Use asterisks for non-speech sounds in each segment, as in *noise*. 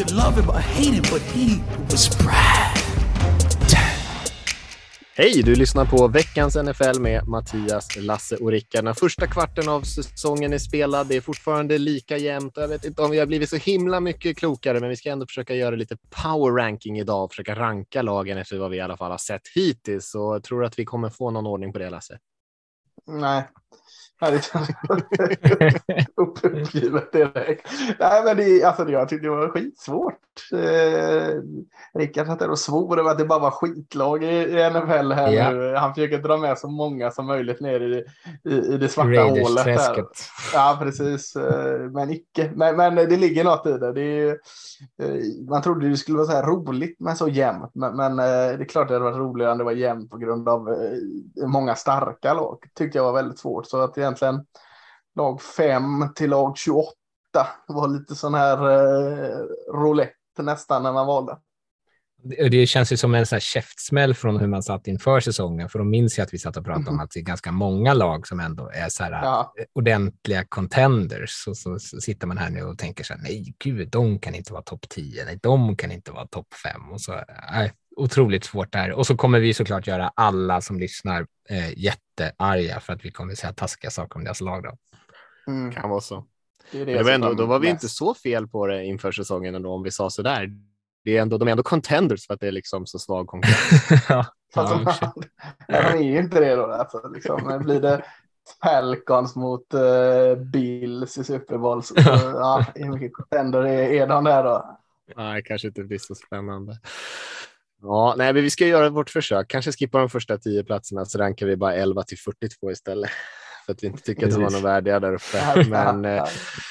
Could love him or hate him, but he was Brad. Hej, du lyssnar på veckans NFL med Mattias, Lasse och Rickard. Den första kvarten av säsongen är spelad. Det är fortfarande lika jämnt. Jag vet inte om vi har blivit så himla mycket klokare, men vi ska ändå försöka göra lite power ranking idag och försöka ranka lagen efter vad vi i alla fall har sett hittills. Så jag tror att vi kommer få någon ordning på det, Lasse. Nej, Känns uppgivet direkt. Nej, men det, alltså, jag tyckte det var skitsvårt. Eh, Rickard satt där och svor över att det bara var skitlag i, i NFL här Ja. nu. Han försöker dra med så många som möjligt ner i, i, i det svarta hålet. Träsket. Ja, precis. Eh, Men icke. Men, men det ligger något i det. det är, eh, man trodde det skulle vara så här roligt men så jämnt. Men, men eh, det är klart det hade varit roligare om det var jämnt på grund av många starka lag. Tyckte jag var väldigt svårt. Så att egentligen lag 5 till lag 28 var lite sån här eh, roulette nästan när man valde. Det det känns ju som en sån här käftsmäll från hur man satt inför säsongen, för då minns jag att vi satt och pratade om att det är ganska många lag som ändå är så här Ja. eh, ordentliga contenders. Så, så, så sitter man här nu och tänker så här, nej gud, de kan inte vara topp 10, nej, de kan inte vara topp 5. Och så, nej, otroligt svårt där. Och så kommer vi såklart göra alla som lyssnar eh, jättearga för att vi kommer säga taskiga saker om deras lag. Då. Mm, Kan vara så. det Men det jag ändå, då var vi inte så fel på det inför säsongen ändå, om vi sa så där. Det är ändå, de är ändå contenders för att det är liksom så svag konkurrens. *laughs* ja, ja, de, de *laughs* är ju inte det då. Alltså, liksom. Men Blir det Falcons mot eh, Bills i Super Bowl så *laughs* ja, hur mycket contender är, är de där då? Nej, kanske inte blir så spännande. Ja, nej, men vi ska göra vårt försök. Kanske skippa de första tio platserna så rankar vi bara 11 till 42 istället. *laughs* För att vi inte tycker att det var något värdiga där uppe. *laughs* Men eh,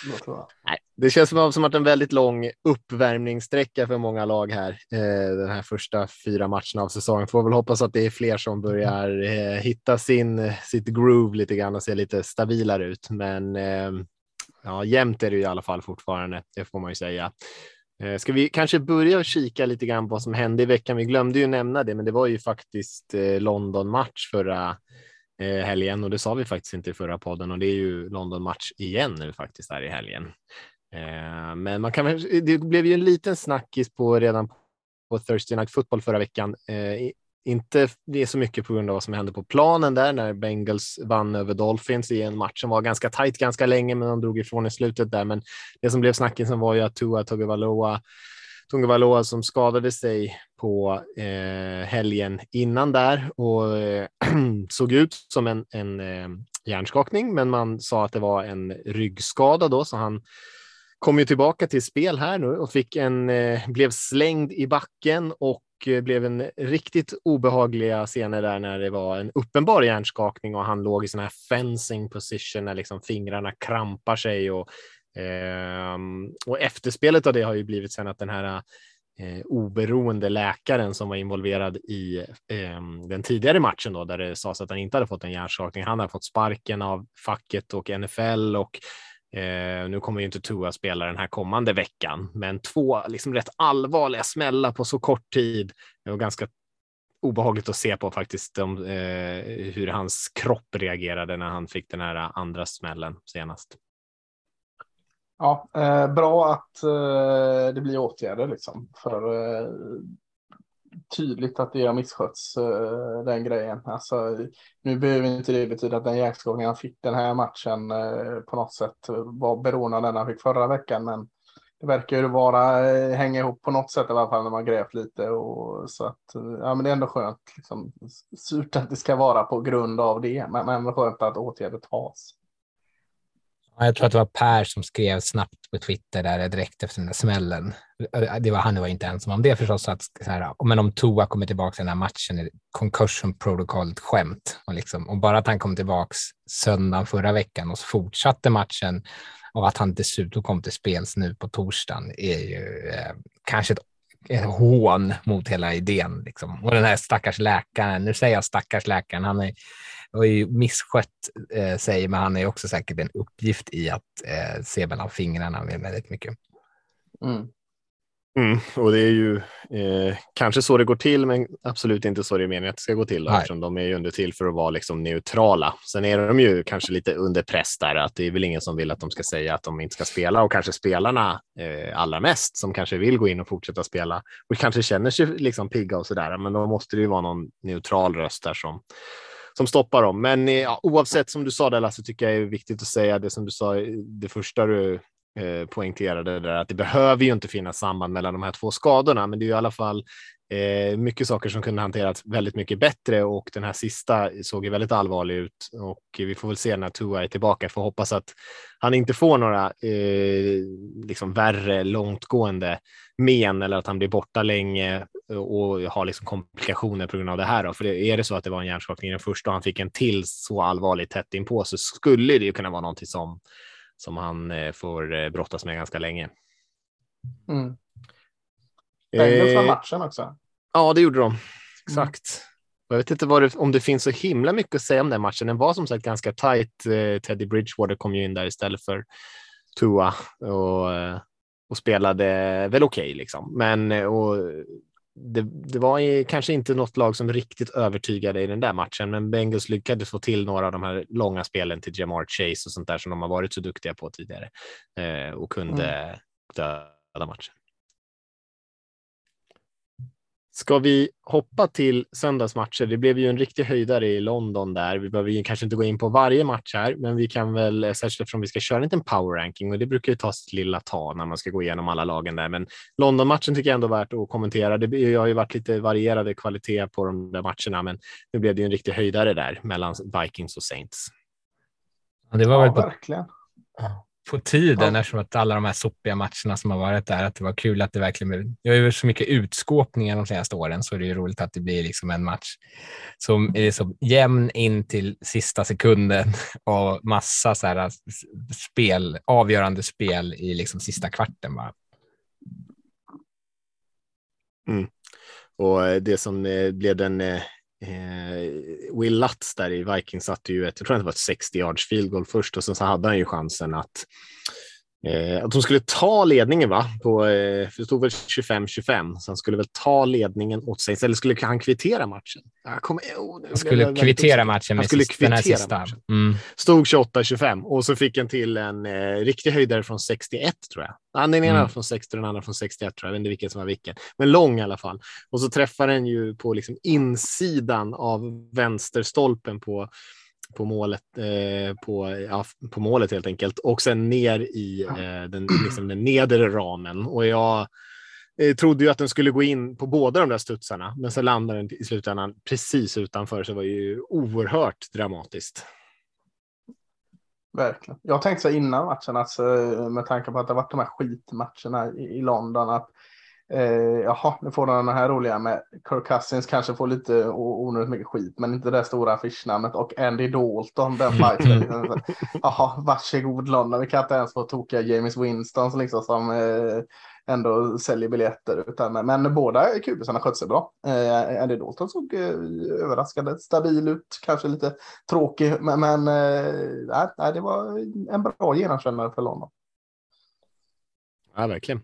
det nej, känns som, som att en väldigt lång uppvärmningssträcka för många lag här. Eh, den här första fyra matcherna av säsongen. Får väl hoppas att det är fler som börjar eh, hitta sin, sitt groove lite grann och se lite stabilare ut. Men ja, jämnt är det ju i alla fall fortfarande. Det får man ju säga. Eh, ska vi kanske börja och kika lite grann på vad som hände i veckan? Vi glömde ju nämna det, men det var ju faktiskt eh, London-match förra eh, helgen och det sa vi faktiskt inte i förra podden och det är ju London-match igen nu faktiskt här i helgen. Men man kan väl, det blev ju en liten snackis på redan på Thursday Night Football förra veckan. Inte det är så mycket på grund av vad som hände på planen där när Bengals vann över Dolphins i en match som var ganska tajt ganska länge, men de drog ifrån i slutet där. Men det som blev snackisen var ju att Tua Tagovailoa Tungvaloa som skadade sig på eh, helgen innan där och eh, *clears throat* såg ut som en, en eh, hjärnskakning, men man sa att det var en ryggskada då, så han kom ju tillbaka till spel här nu och fick en, eh, blev slängd i backen och och eh, blev en riktigt obehagliga scener där när det var en uppenbar hjärnskakning och han låg i sån här fencing position när liksom fingrarna krampar sig och eh, och efterspelet av det har ju blivit sen att den här eh, oberoende läkaren som var involverad i eh, den tidigare matchen då, där det sades att han inte hade fått en hjärnskakning. Han hade fått sparken av facket och NFL och eh, nu kommer ju inte Tua spela den här kommande veckan, men två liksom rätt allvarliga smällar på så kort tid. Det var ganska obehagligt att se på faktiskt de, eh, hur hans kropp reagerade när han fick den här andra smällen senast. Ja, eh, bra att eh, det blir åtgärder liksom. För eh, tydligt att det har misskötts eh, den grejen. Alltså, nu behöver inte det betyda att den hjärnskakning han fick den här matchen eh, på något sätt var beroende av den han fick förra veckan. Men det verkar ju vara eh, hänga ihop på något sätt i alla fall när man grävt lite och så att ja, men det är ändå skönt. Liksom, surt att det ska vara på grund av det, men, men skönt att åtgärder tas. Jag tror att det var Per som skrev snabbt på Twitter där direkt efter den där smällen. Det var han var inte ensam om det förstås. Att, så här, men om Toa kommer tillbaka till den här matchen är concussion protocol ett skämt. Och, liksom, och bara att han kom tillbaka söndagen förra veckan och fortsatte matchen och att han dessutom kom till spels nu på torsdagen är ju eh, kanske ett hån mot hela idén. Liksom. Och den här stackars läkaren, nu säger jag stackars läkaren, han är, har ju misskött eh, sig, men han är också säkert en uppgift i att eh, se mellan fingrarna med väldigt mycket. Mm. Mm, och det är ju eh, kanske så det går till, men absolut inte så det är meningen att det ska gå till. Då, eftersom de är ju under till för att vara liksom neutrala. Sen är de ju kanske lite under press där, att det är väl ingen som vill att de ska säga att de inte ska spela och kanske spelarna eh, allra mest som kanske vill gå in och fortsätta spela och kanske känner sig liksom pigga och så där. Men då måste det ju vara någon neutral röst där som som stoppar dem. Men eh, ja, oavsett som du sa där Lasse, tycker jag är viktigt att säga det som du sa, det första du eh, poängterade där, att det behöver ju inte finnas samband mellan de här två skadorna, men det är ju i alla fall eh, mycket saker som kunde hanterats väldigt mycket bättre och den här sista såg ju väldigt allvarlig ut och vi får väl se när Tua är tillbaka. Får hoppas att han inte får några eh, liksom värre långtgående men eller att han blir borta länge och har liksom komplikationer på grund av det här. Då. För det, är det så att det var en hjärnskakning i den första och han fick en till så allvarligt tätt inpå så skulle det ju kunna vara någonting som som han eh, får eh, brottas med ganska länge. Mm. Bengals Eh, matchen också. Ja, det gjorde de. Exakt. Jag vet inte det, om det finns så himla mycket att säga om den matchen. Den var som sagt ganska tajt. Teddy Bridgewater kom ju in där istället för Tua och, och spelade väl okej okay, liksom. Men och det, det var kanske inte något lag som riktigt övertygade i den där matchen, men Bengals lyckades få till några av de här långa spelen till Jamar Chase och sånt där som de har varit så duktiga på tidigare eh, och kunde mm. döda matchen. Ska vi hoppa till söndagsmatcher? Det blev ju en riktig höjdare i London där. Vi behöver ju kanske inte gå in på varje match här, men vi kan väl, särskilt eftersom vi ska köra en liten power ranking och det brukar ju ta sitt lilla tag när man ska gå igenom alla lagen där. Men London-matchen tycker jag ändå värt att kommentera. Det har ju varit lite varierade kvalitet på de där matcherna, men nu blev det ju en riktig höjdare där mellan Vikings och Saints. Ja, det var Ja, väl verkligen. På tiden Ja. eftersom att alla de här sopiga matcherna som har varit där, att det var kul att det verkligen det har ju så mycket utskåpningar de senaste åren så är det ju roligt att det blir liksom en match som är så jämn in till sista sekunden *laughs* och massa så här spel, avgörande spel i liksom sista kvarten bara. Och eh, det som eh, blev den eh, Eh, Will Lutz där i Vikings satte ju ett, jag tror att det var ett 60 yards field goal först och sen så hade han ju chansen att Eh, att de skulle ta ledningen va? På, eh, för det stod väl 25-25, så han skulle väl ta ledningen åt sig. Eller skulle han kvittera matchen? Jag kommer, oh, Han skulle kvittera matchen Han med skulle sista, den här kvittera sista. matchen. Mm. Stod 28-25 och så fick en till en eh, riktig höjdare från 61 tror jag. Han den ena Mm. från 60 och den andra från 61 tror jag. Jag vet inte vilken som var vilken, men lång i alla fall. Och så träffar den ju på liksom insidan av vänsterstolpen på på målet, eh, på, ja, på målet helt enkelt och sen ner i eh, den, liksom den nedre ramen. Och jag eh, trodde ju att den skulle gå in på båda de där studsarna, men så landade den i slutändan precis utanför, så det var ju oerhört dramatiskt. Verkligen. Jag tänkte så innan matchen, alltså, med tanke på att det varit de här skitmatcherna i, i London, att eh, jaha, nu får de den här roliga med Kirk Cousins kanske får lite onödigt mycket skit, men inte det stora affischnamnet och Andy Dalton, den fighten. *laughs* Jaha, varsågod London, vi kan inte ens få tokiga James Winston som liksom som eh, ändå säljer biljetter. Utan, men båda kubisarna skötte sig bra. Eh, Andy Dalton såg eh, överraskande stabil ut, kanske lite tråkig, men, men eh, nej, det var en bra genomkännare för London. Ja, verkligen.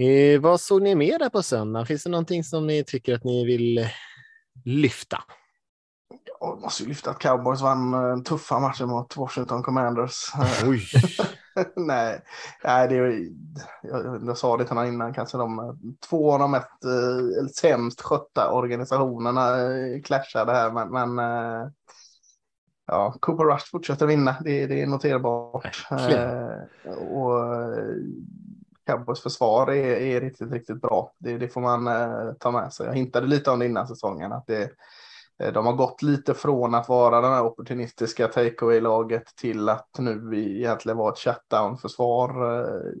Eh, vad såg ni mer där på söndag? Finns det någonting som ni tycker att ni vill lyfta? Jag måste ju lyfta att Cowboys vann eh, tuffa matcher mot Washington Commanders. *laughs* Oj, nej, nej det är, jag, jag sa det till innan, kanske de eh, två av de mest eh, sämst skötta organisationerna eh, clashade här, men, men eh, ja, Cooper Rush fortsätter vinna, det, det är noterbart. Eh, och Cowboys försvar är, är riktigt, riktigt bra. Det, det får man eh, ta med sig. Jag hintade lite om det innan säsongen, att det Eh, De har gått lite från att vara det här opportunistiska takeaway-laget till att nu egentligen vara ett shutdown-försvar. eh,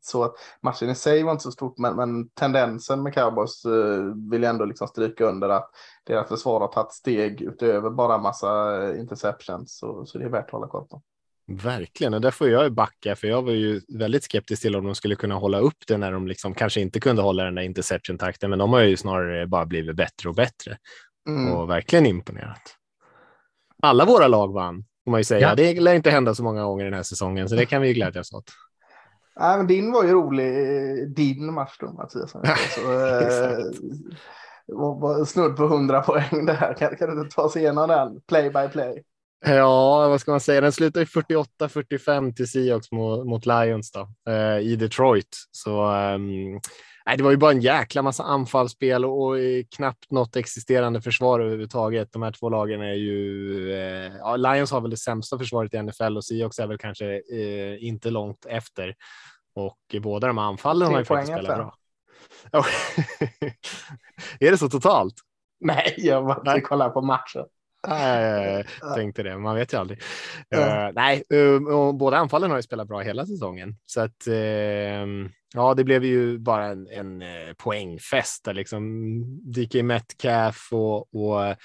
Så att matchen i sig var inte så stort, men, men tendensen med Cowboys eh, vill jag ändå liksom stryka under att deras försvar har tagit steg utöver bara massa eh, interceptions. Så, så det är värt att hålla koll på. Verkligen, och där får jag backa, för jag var ju väldigt skeptisk till om de skulle kunna hålla upp det när de liksom kanske inte kunde hålla den där interception-takten, men de har ju snarare bara blivit bättre och bättre mm. och verkligen imponerat. Alla våra lag vann, får man ju säga. Ja. Det lär inte hända så många gånger den här säsongen, så det kan vi ju glädjas åt. Nej, men din var ju rolig, din match då Mattias. *laughs* Eh, snudd på 100 poäng där. Kan, kan du inte ta oss igenom den, play by play? Ja, vad ska man säga? Den slutar i 48-45 till Seahawks mot, mot Lions då, eh, i Detroit. Så nej, det var ju bara en jäkla massa anfallsspel och, och knappt något existerande försvar överhuvudtaget. De här två lagen är ju... Eh, ja, Lions har väl det sämsta försvaret i NFL och Seahawks är väl kanske eh, inte långt efter. Och båda de anfallen har ju faktiskt spelat bra. *laughs* är det så totalt? Nej, jag bara kollar på matchen. Nej, jag *laughs* tänkte det, man vet ju aldrig. Uh, nej, uh, båda anfallen har ju spelat bra hela säsongen. Så att uh, ja, det blev ju bara en, en uh, poängfest där liksom DK Metcalf och, och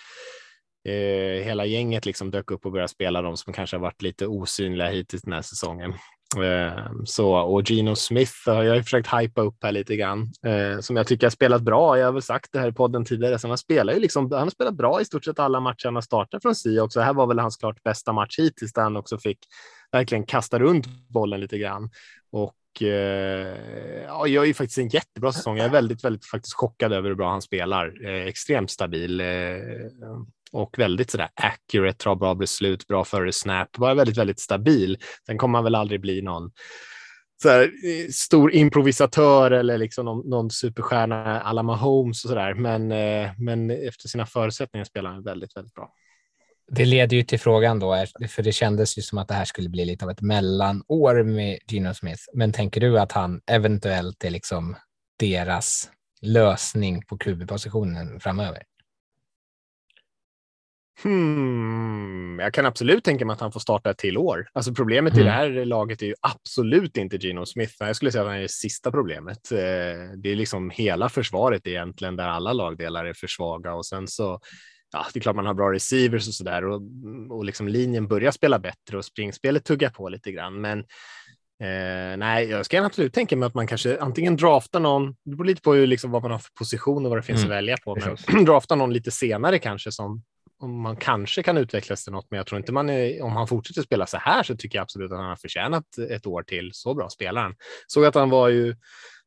hela gänget liksom dök upp och började spela de som kanske har varit lite osynliga hittills den här säsongen. Ehm, så, och Gino Smith har jag försökt hypa upp här lite grann, eh, som jag tycker har spelat bra. Jag har väl sagt det här i podden tidigare, så han spelar ju liksom, han har spelat bra i stort sett alla matcher han har startat från SIA också. Det här var väl hans klart bästa match hittills där han också fick verkligen kasta runt bollen lite grann. Och eh, ja, jag är ju faktiskt en jättebra säsong. Jag är väldigt, väldigt faktiskt chockad över hur bra han spelar. Eh, extremt stabil. Och väldigt sådär accurate, tar bra beslut, bra före snap, bara väldigt, väldigt stabil. Sen kommer man väl aldrig bli någon så här, eh, stor improvisatör eller liksom någon, någon superstjärna alla Mahomes och sådär. Men, eh, men efter sina förutsättningar spelar han väldigt, väldigt bra. Det leder ju till frågan då, för det kändes ju som att det här skulle bli lite av ett mellanår med Gino Smith. Men tänker du att han eventuellt är liksom deras lösning på QB-positionen framöver? Hmm, jag kan absolut tänka mig att han får starta ett till år. Alltså problemet mm. i det här laget är ju absolut inte Gino Smith. Jag skulle säga att han är det sista problemet. Eh, det är liksom hela försvaret egentligen där alla lagdelar är för svaga och sen så ja, det är klart man har bra receivers och så där och, och liksom linjen börjar spela bättre och springspelet tuggar på lite grann. Men eh, nej, jag ska absolut tänka mig att man kanske antingen draftar någon, det beror lite på liksom vad man har för position och vad det finns mm. att välja på, men *clears throat* drafta någon lite senare kanske som om man kanske kan utvecklas till något, men jag tror inte man är, om han fortsätter spela så här så tycker jag absolut att han har förtjänat ett år till. Så bra spelar han. Såg att han var ju,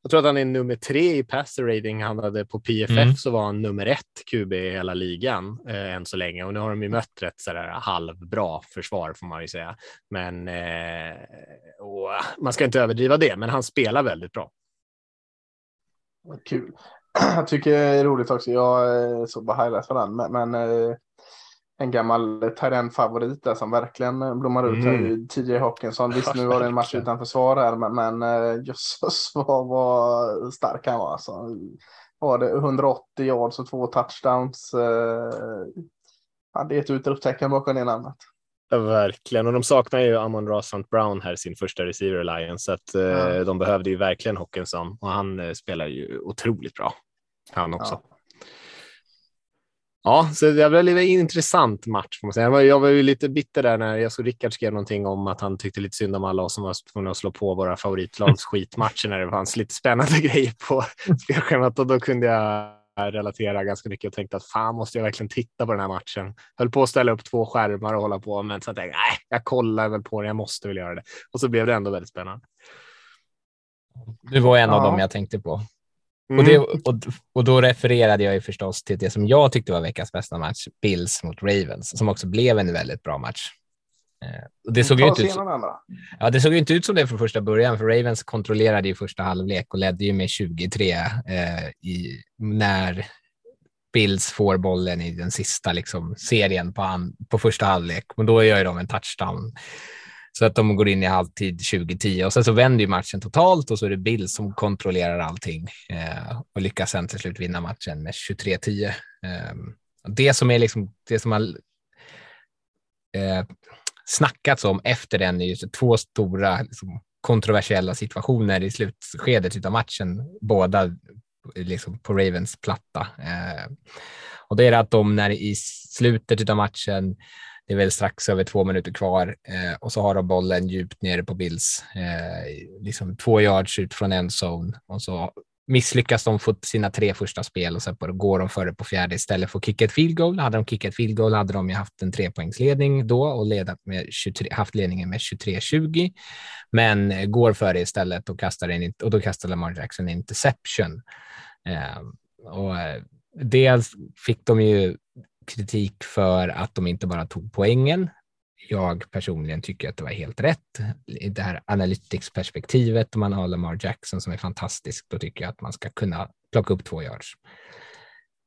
jag tror att han är nummer tre i passer rating. Han hade på PFF mm. så var han nummer ett QB i hela ligan eh, än så länge och nu har de ju mött rätt så där halvbra försvar får man ju säga. Men eh, man ska inte överdriva det, men han spelar väldigt bra. Kul. *clears throat* Jag tycker det är roligt också. Jag eh, såg bara highlights för den, men, men eh, en gammal favorit där som verkligen blommar ut. Mm. TJ Hawkinson. Visst, nu var det en match *laughs* utan försvar här, men, men eh, jösses vad, vad stark han var. Alltså. Var det 180 yards och två touchdowns. Eh, är ett utropstecken bakom det namnet. Verkligen, och de saknar ju Amon Ross Brown här, sin första receiver Alliance, så att eh, ja. de behövde ju verkligen Hawkinson och han eh, spelar ju otroligt bra. Han också. Ja. Ja, så det var en intressant match. Får man säga. Jag, var, jag var ju lite bitter där när jag såg Rickard skrev någonting om att han tyckte lite synd om alla oss som var tvungna att slå på våra favoritlags skitmatcher när det fanns lite spännande *laughs* grejer på spelschemat och då kunde jag relatera ganska mycket och tänkte att fan måste jag verkligen titta på den här matchen. Höll på att ställa upp två skärmar och hålla på, men så tänkte jag nej, jag kollar väl på det. Jag måste väl göra det och så blev det ändå väldigt spännande. Du var en ja. av dem jag tänkte på. Mm. Och, det, och, och då refererade jag ju förstås till det som jag tyckte var veckans bästa match, Bills mot Ravens, som också blev en väldigt bra match. Eh, det såg, ju inte ut, ja, det såg inte ut som det från första början, för Ravens kontrollerade i första halvlek och ledde ju med 23 eh, i, när Bills får bollen i den sista liksom, serien på, an, på första halvlek. Men då gör de en touchdown så att de går in i halvtid 2010 och sen så vänder ju matchen totalt och så är det Bills som kontrollerar allting eh, och lyckas sen till slut vinna matchen med 23-10. Eh, det som är liksom det som har eh, snackats om efter den är just två stora liksom, kontroversiella situationer i slutskedet av matchen, båda liksom på Ravens platta. Eh, och det är att de när i slutet av matchen Det är väl strax över två minuter kvar eh, och så har de bollen djupt nere på Bills, eh, liksom två yards ut från en zone och så misslyckas de få sina tre första spel och sen går de före på fjärde istället för att kicka ett field goal. Hade de kickat field goal hade de ju haft en trepoängsledning då och ledat med 23, haft ledningen med 23-20, men eh, går före istället och kastar in, och då kastar Lamar Jackson interception. Ehm, eh, och dels fick de ju kritik för att de inte bara tog poängen. Jag personligen tycker att det var helt rätt. I det här analytics-perspektivet, om man har Lamar Jackson som är fantastisk, då tycker jag att man ska kunna plocka upp två yards.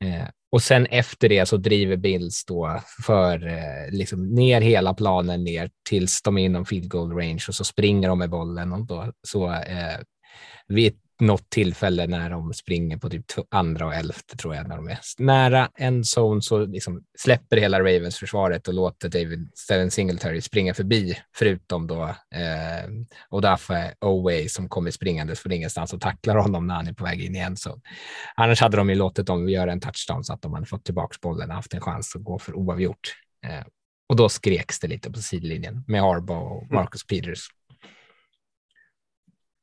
Eh, och sen efter det så driver Bills då för eh, liksom ner hela planen ner tills de är inom field goal range och så springer de med bollen och då så eh, vid något tillfälle när de springer på typ andra och elfte tror jag, när de är nära en zon så liksom släpper hela Ravens försvaret och låter David Steven Singletary springa förbi, förutom då eh, Odafe Oway som kommer springandes från ingenstans och tacklar honom när han är på väg in i en zon. Annars hade de ju låtit dem göra en touchdown så att de hade fått tillbaka bollen och haft en chans att gå för oavgjort. Eh, och då skreks det lite på sidlinjen med Arbo och mm. Marcus mm. Peters.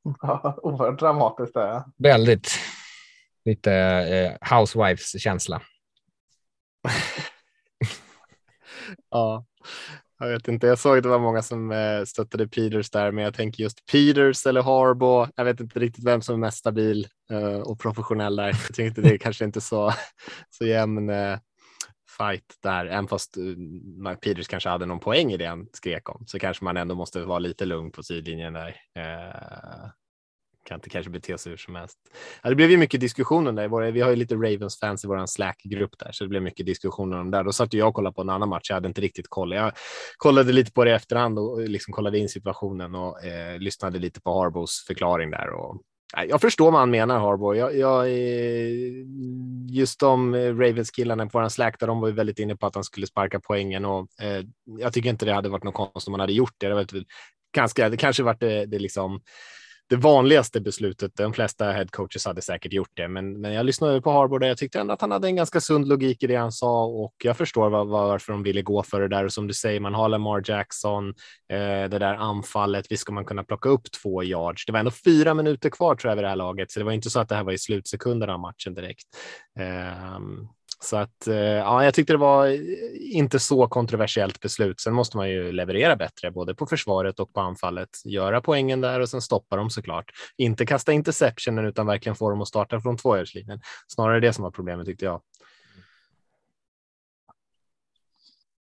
*laughs* Oerhört dramatiskt är Väldigt. Lite eh, housewives-känsla. *laughs* ja, jag vet inte. Jag såg att det var många som eh, stöttade Peters där, men jag tänker just Peters eller Harbo. Jag vet inte riktigt vem som är mest stabil eh, och professionell där. Jag tänkte det är kanske inte så, *laughs* så jämn eh, fight där, även fast uh, Peters kanske hade någon poäng i det han skrek om, så kanske man ändå måste vara lite lugn på sidlinjen där. Uh, kan inte kanske bete sig hur som helst. Ja, det blev ju mycket diskussioner där. Vi har ju lite Ravens fans i vår Slack-grupp där, så det blev mycket diskussioner om det. Då satt jag och kollade på en annan match. Jag hade inte riktigt koll. Jag kollade lite på det i efterhand och eh, liksom kollade in situationen och eh, lyssnade lite på Harbos förklaring där och jag förstår vad han menar, Harbour. Jag, jag, eh, just de eh, Ravens-killarna på vår Slack, där de var ju väldigt inne på att han skulle sparka poängen och eh, jag tycker inte det hade varit något konstigt om man hade gjort det. Det, var ganska, det kanske varit det, det liksom det vanligaste beslutet. De flesta headcoaches hade säkert gjort det, men, men jag lyssnade på Harbour och jag tyckte ändå att han hade en ganska sund logik i det han sa och jag förstår var, varför de ville gå för det där. Och som du säger, man har Lamar Jackson, eh, det där anfallet. Visst ska man kunna plocka upp två yards. Det var ändå fyra minuter kvar tror jag vid det här laget, så det var inte så att det här var i slutsekunderna av matchen direkt. Eh, så att eh, ja, jag tyckte det var inte så kontroversiellt beslut. Sen måste man ju leverera bättre, både på försvaret och på anfallet. Göra poängen där och sen stoppa dem såklart. Inte kasta interceptionen utan verkligen få dem att starta från tvåhjulslinjen. Snarare det som var problemet tyckte jag.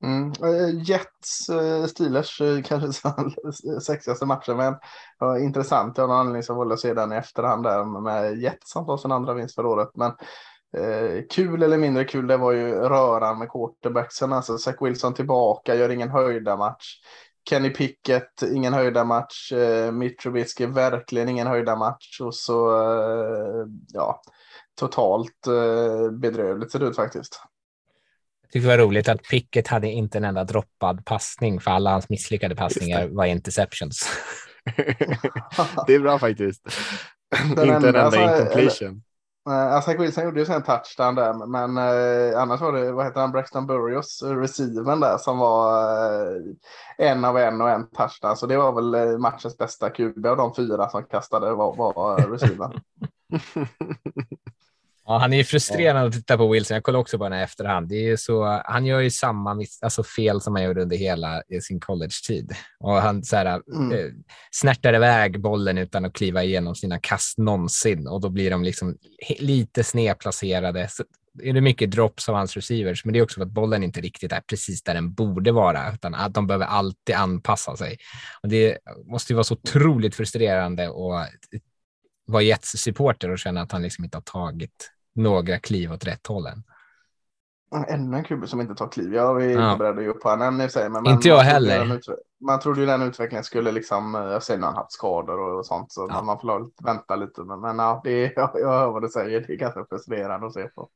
Mm. Eh, Jets eh, Steelers kanske sexigaste matchen, men ja, intressant. Jag har någon anledning som valde att se den i efterhand där med Jets som tar sin andra vinst för året. Men Eh, kul eller mindre kul, det var ju röran med quarterbacksen. Alltså Zach Wilson tillbaka, gör ingen höjda match. Kenny Pickett, ingen höjda match. Eh, Mitrovic, verkligen ingen höjda match. Och så, eh, ja, totalt eh, bedrövligt ser det ut faktiskt. Jag tycker det var roligt att Pickett hade inte en enda droppad passning, för alla hans misslyckade passningar var interceptions. *laughs* det är bra faktiskt. inte en enda alltså, incompletion. Eh, uh, Zach Wilson gjorde ju sen en touchdown där, men uh, annars var det, vad heter han, Braxton Burrios, eh, receiven där som var uh, en av en och en touchdown. Så det var väl matchens bästa QB av de fyra som kastade var, var receiven. *laughs* Ja, han är ju frustrerande att titta på Wilson. Jag kollar också på den här efterhand. Det är så, han gör ju samma alltså fel som han gjorde under hela sin college-tid. Och han så här, mm. eh, snärtar iväg bollen utan att kliva igenom sina kast någonsin och då blir de liksom lite snedplacerade. Så är det mycket drops av hans receivers, men det är också för att bollen inte riktigt är precis där den borde vara, utan att de behöver alltid anpassa sig. Och det måste ju vara så otroligt frustrerande och vara Jets supporter och känna att han liksom inte har tagit några kliv åt rätt håll än. Ännu en kubb som inte tar kliv. Jag är ja. beredd att ge upp på honom. Men, inte jag heller. Man trodde ju den utvecklingen skulle liksom, jag ser när han haft skador och sånt, så ja. man får vänta lite. Men, men ja, det är, *laughs* jag, jag hör vad du säger, det är ganska frustrerande att se på.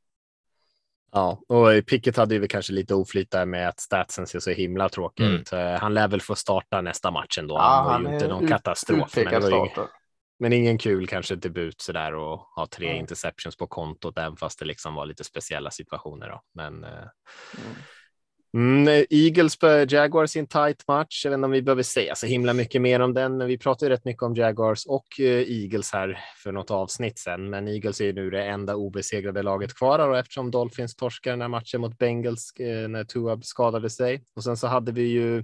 Ja, och Pickett hade ju kanske lite oflyt där med att statsen ser så himla tråkigt ut. Mm. Eh, han lär väl få starta nästa match ändå. Ja, han var ju inte någon ut, katastrof. Men det var ju, men ingen kul kanske debut så där och ha tre mm. interceptions på kontot, även fast det liksom var lite speciella situationer. Då. Men, eh, mm. Mm, Eagles Jaguars i en tight match. Jag vet inte om vi behöver säga så himla mycket mer om den, men vi pratar ju rätt mycket om Jaguars och eh, Eagles här för något avsnitt sen. Men Eagles är ju nu det enda obesegrade laget kvar och eftersom Dolphins torskar den här matchen mot Bengals eh, när Tua skadade sig och sen så hade vi ju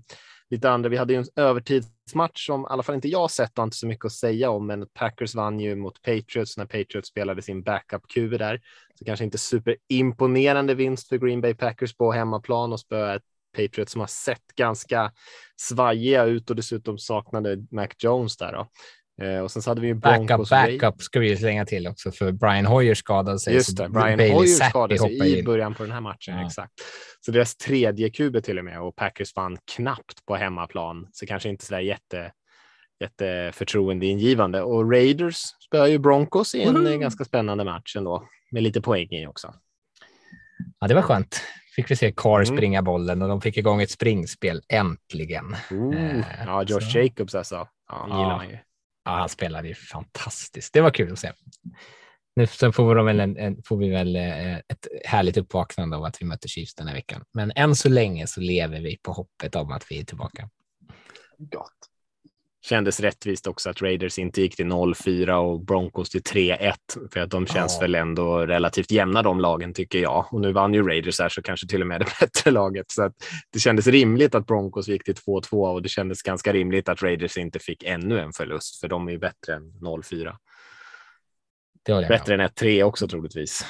lite andra. Vi hade ju en övertidsmatch som i alla fall inte jag sett och inte så mycket att säga om, men Packers vann ju mot Patriots när Patriots spelade sin backup-QB där. Så kanske inte superimponerande vinst för Green Bay Packers på hemmaplan och spöa ett Patriots som har sett ganska svajiga ut och dessutom saknade Mac Jones där. Då. Eh, och sen så hade vi ju Broncos. Backup, backup ska vi slänga till också, för Brian Hoyer skadade sig. Just det, Brian Bailey Hoyer skadade sig i början på den här matchen. Ja. Exakt. Så deras tredje QB till och med och Packers vann knappt på hemmaplan, så kanske inte så där jätte jätteförtroendeingivande. Och Raiders spöar ju Broncos i en mm. ganska spännande match ändå, med lite poäng i också. Ja, det var skönt. Fick vi se Carr mm. springa bollen och de fick igång ett springspel äntligen. Uh, ja, Josh så. Jacobs alltså. Ja, ja. Ja, han spelade ju fantastiskt. Det var kul att se. Nu sen får, de väl en, en, får vi väl eh, ett härligt uppvaknande av att vi möter Chiefs den här veckan. Men än så länge så lever vi på hoppet om att vi är tillbaka. Gott. Kändes rättvist också att Raiders inte gick till 0-4 och Broncos till 3-1 för att de känns ja. väl ändå relativt jämna de lagen tycker jag. Och nu vann ju Raiders här så kanske till och med *laughs* det bättre laget så att det kändes rimligt att Broncos gick till 2-2 och det kändes ganska rimligt att Raiders inte fick ännu en förlust för de är ju bättre än 0-4. Bättre än 1-3 också troligtvis.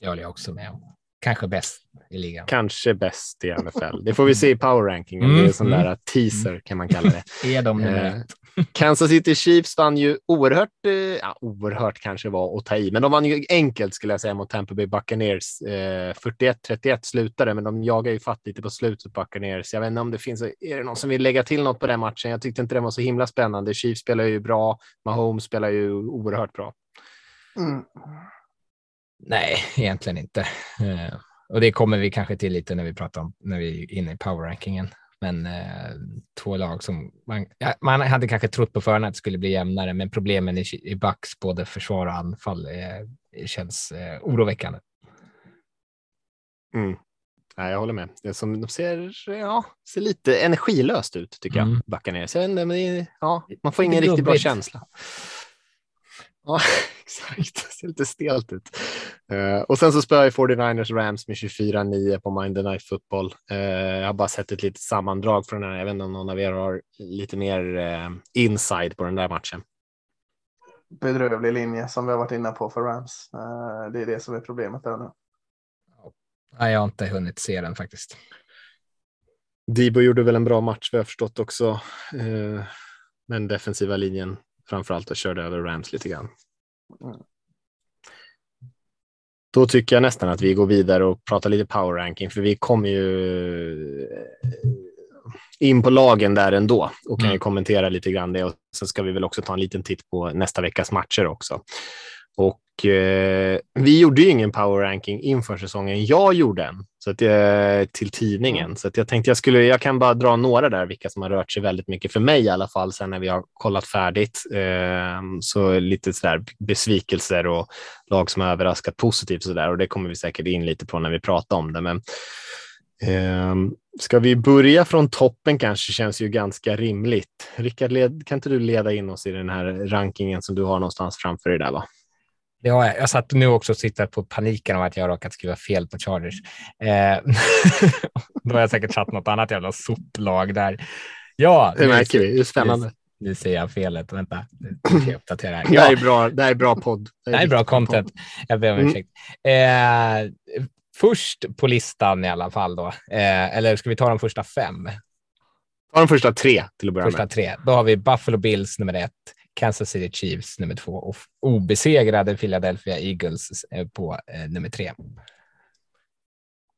Det håller jag också med om kanske bäst i ligan. Kanske bäst i NFL. Det får vi se i power ranking. Mm, det är en sån mm. där teaser kan man kalla det. *laughs* är de eh, *laughs* Kansas City Chiefs vann ju oerhört, eh, ja, oerhört kanske var att ta i, men de vann ju enkelt skulle jag säga mot Tampa Bay Buccaneers. Eh, 41-31 slutade, men de jagar ju fatt lite på slutet Buccaneers. Jag vet inte om det finns, är det någon som vill lägga till något på den matchen? Jag tyckte inte den var så himla spännande. Chiefs spelar ju bra, Mahomes spelar ju oerhört bra. Mm. Nej, *laughs* egentligen inte. Eh, och det kommer vi kanske till lite när vi pratar om när vi är inne i powerrankingen. Men eh, två lag som man, ja, man hade kanske trott på förhand att det skulle bli jämnare, men problemen i, i Bucks, både försvar och anfall, eh, känns eh, oroväckande. Mm. Ja, jag håller med. Det som, de ser, ja, ser lite energilöst ut tycker mm. jag, Buccaneers. ja, man får ingen riktigt bra känsla. Ja, exakt. Det ser lite stelt ut. Uh, och sen så spöar ju 49ers Rams med 24-9 på Monday Night Football. Uh, jag har bara sett ett litet sammandrag från den här. Jag vet inte om någon av er har lite mer uh, inside på den där matchen. Bedrövlig linje som vi har varit inne på för Rams. det är det som är problemet där nu. Nej, jag har inte hunnit se den faktiskt. Dibo gjorde väl en bra match, vi har förstått också. men defensiva linjen framförallt och körde över Rams lite grann. Mm. Då tycker jag nästan att vi går vidare och pratar lite power ranking, för vi kommer ju eh, in på lagen där ändå och kan ju mm. kommentera lite grann det. Och sen ska vi väl också ta en liten titt på nästa veckas matcher också. Och eh, vi gjorde ju ingen power ranking inför säsongen. Jag gjorde en så att jag, till tidningen, mm. så att jag tänkte jag skulle. Jag kan bara dra några där, vilka som har rört sig väldigt mycket för mig i alla fall. Sen när vi har kollat färdigt eh, så lite så där besvikelser och lag som har överraskat positivt så där och det kommer vi säkert in lite på när vi pratar om det. Men eh, ska vi börja från toppen kanske känns ju ganska rimligt. Rickard, kan inte du leda in oss i den här rankingen som du har någonstans framför dig där? Va? Det har jag. Jag satt nu också och tittade på paniken av att jag råkat skriva fel på Chargers. Eh, *laughs* då har jag säkert satt något annat jävla soplag där. Ja, det märker vi. Det är spännande. Nu, ser jag felet. Vänta, nu ska jag *clears throat* uppdatera. Ja. Det, här är bra, det här är bra podd. Det, är, det är bra content. Jag ber om mm. ursäkt. Eh, först på listan i alla fall då, eh, eller ska vi ta de första fem? Ta de första tre till att börja första med. Tre. Då har vi Buffalo Bills nummer ett, Kansas City Chiefs nummer två och obesegrade Philadelphia Eagles eh, på eh, nummer tre.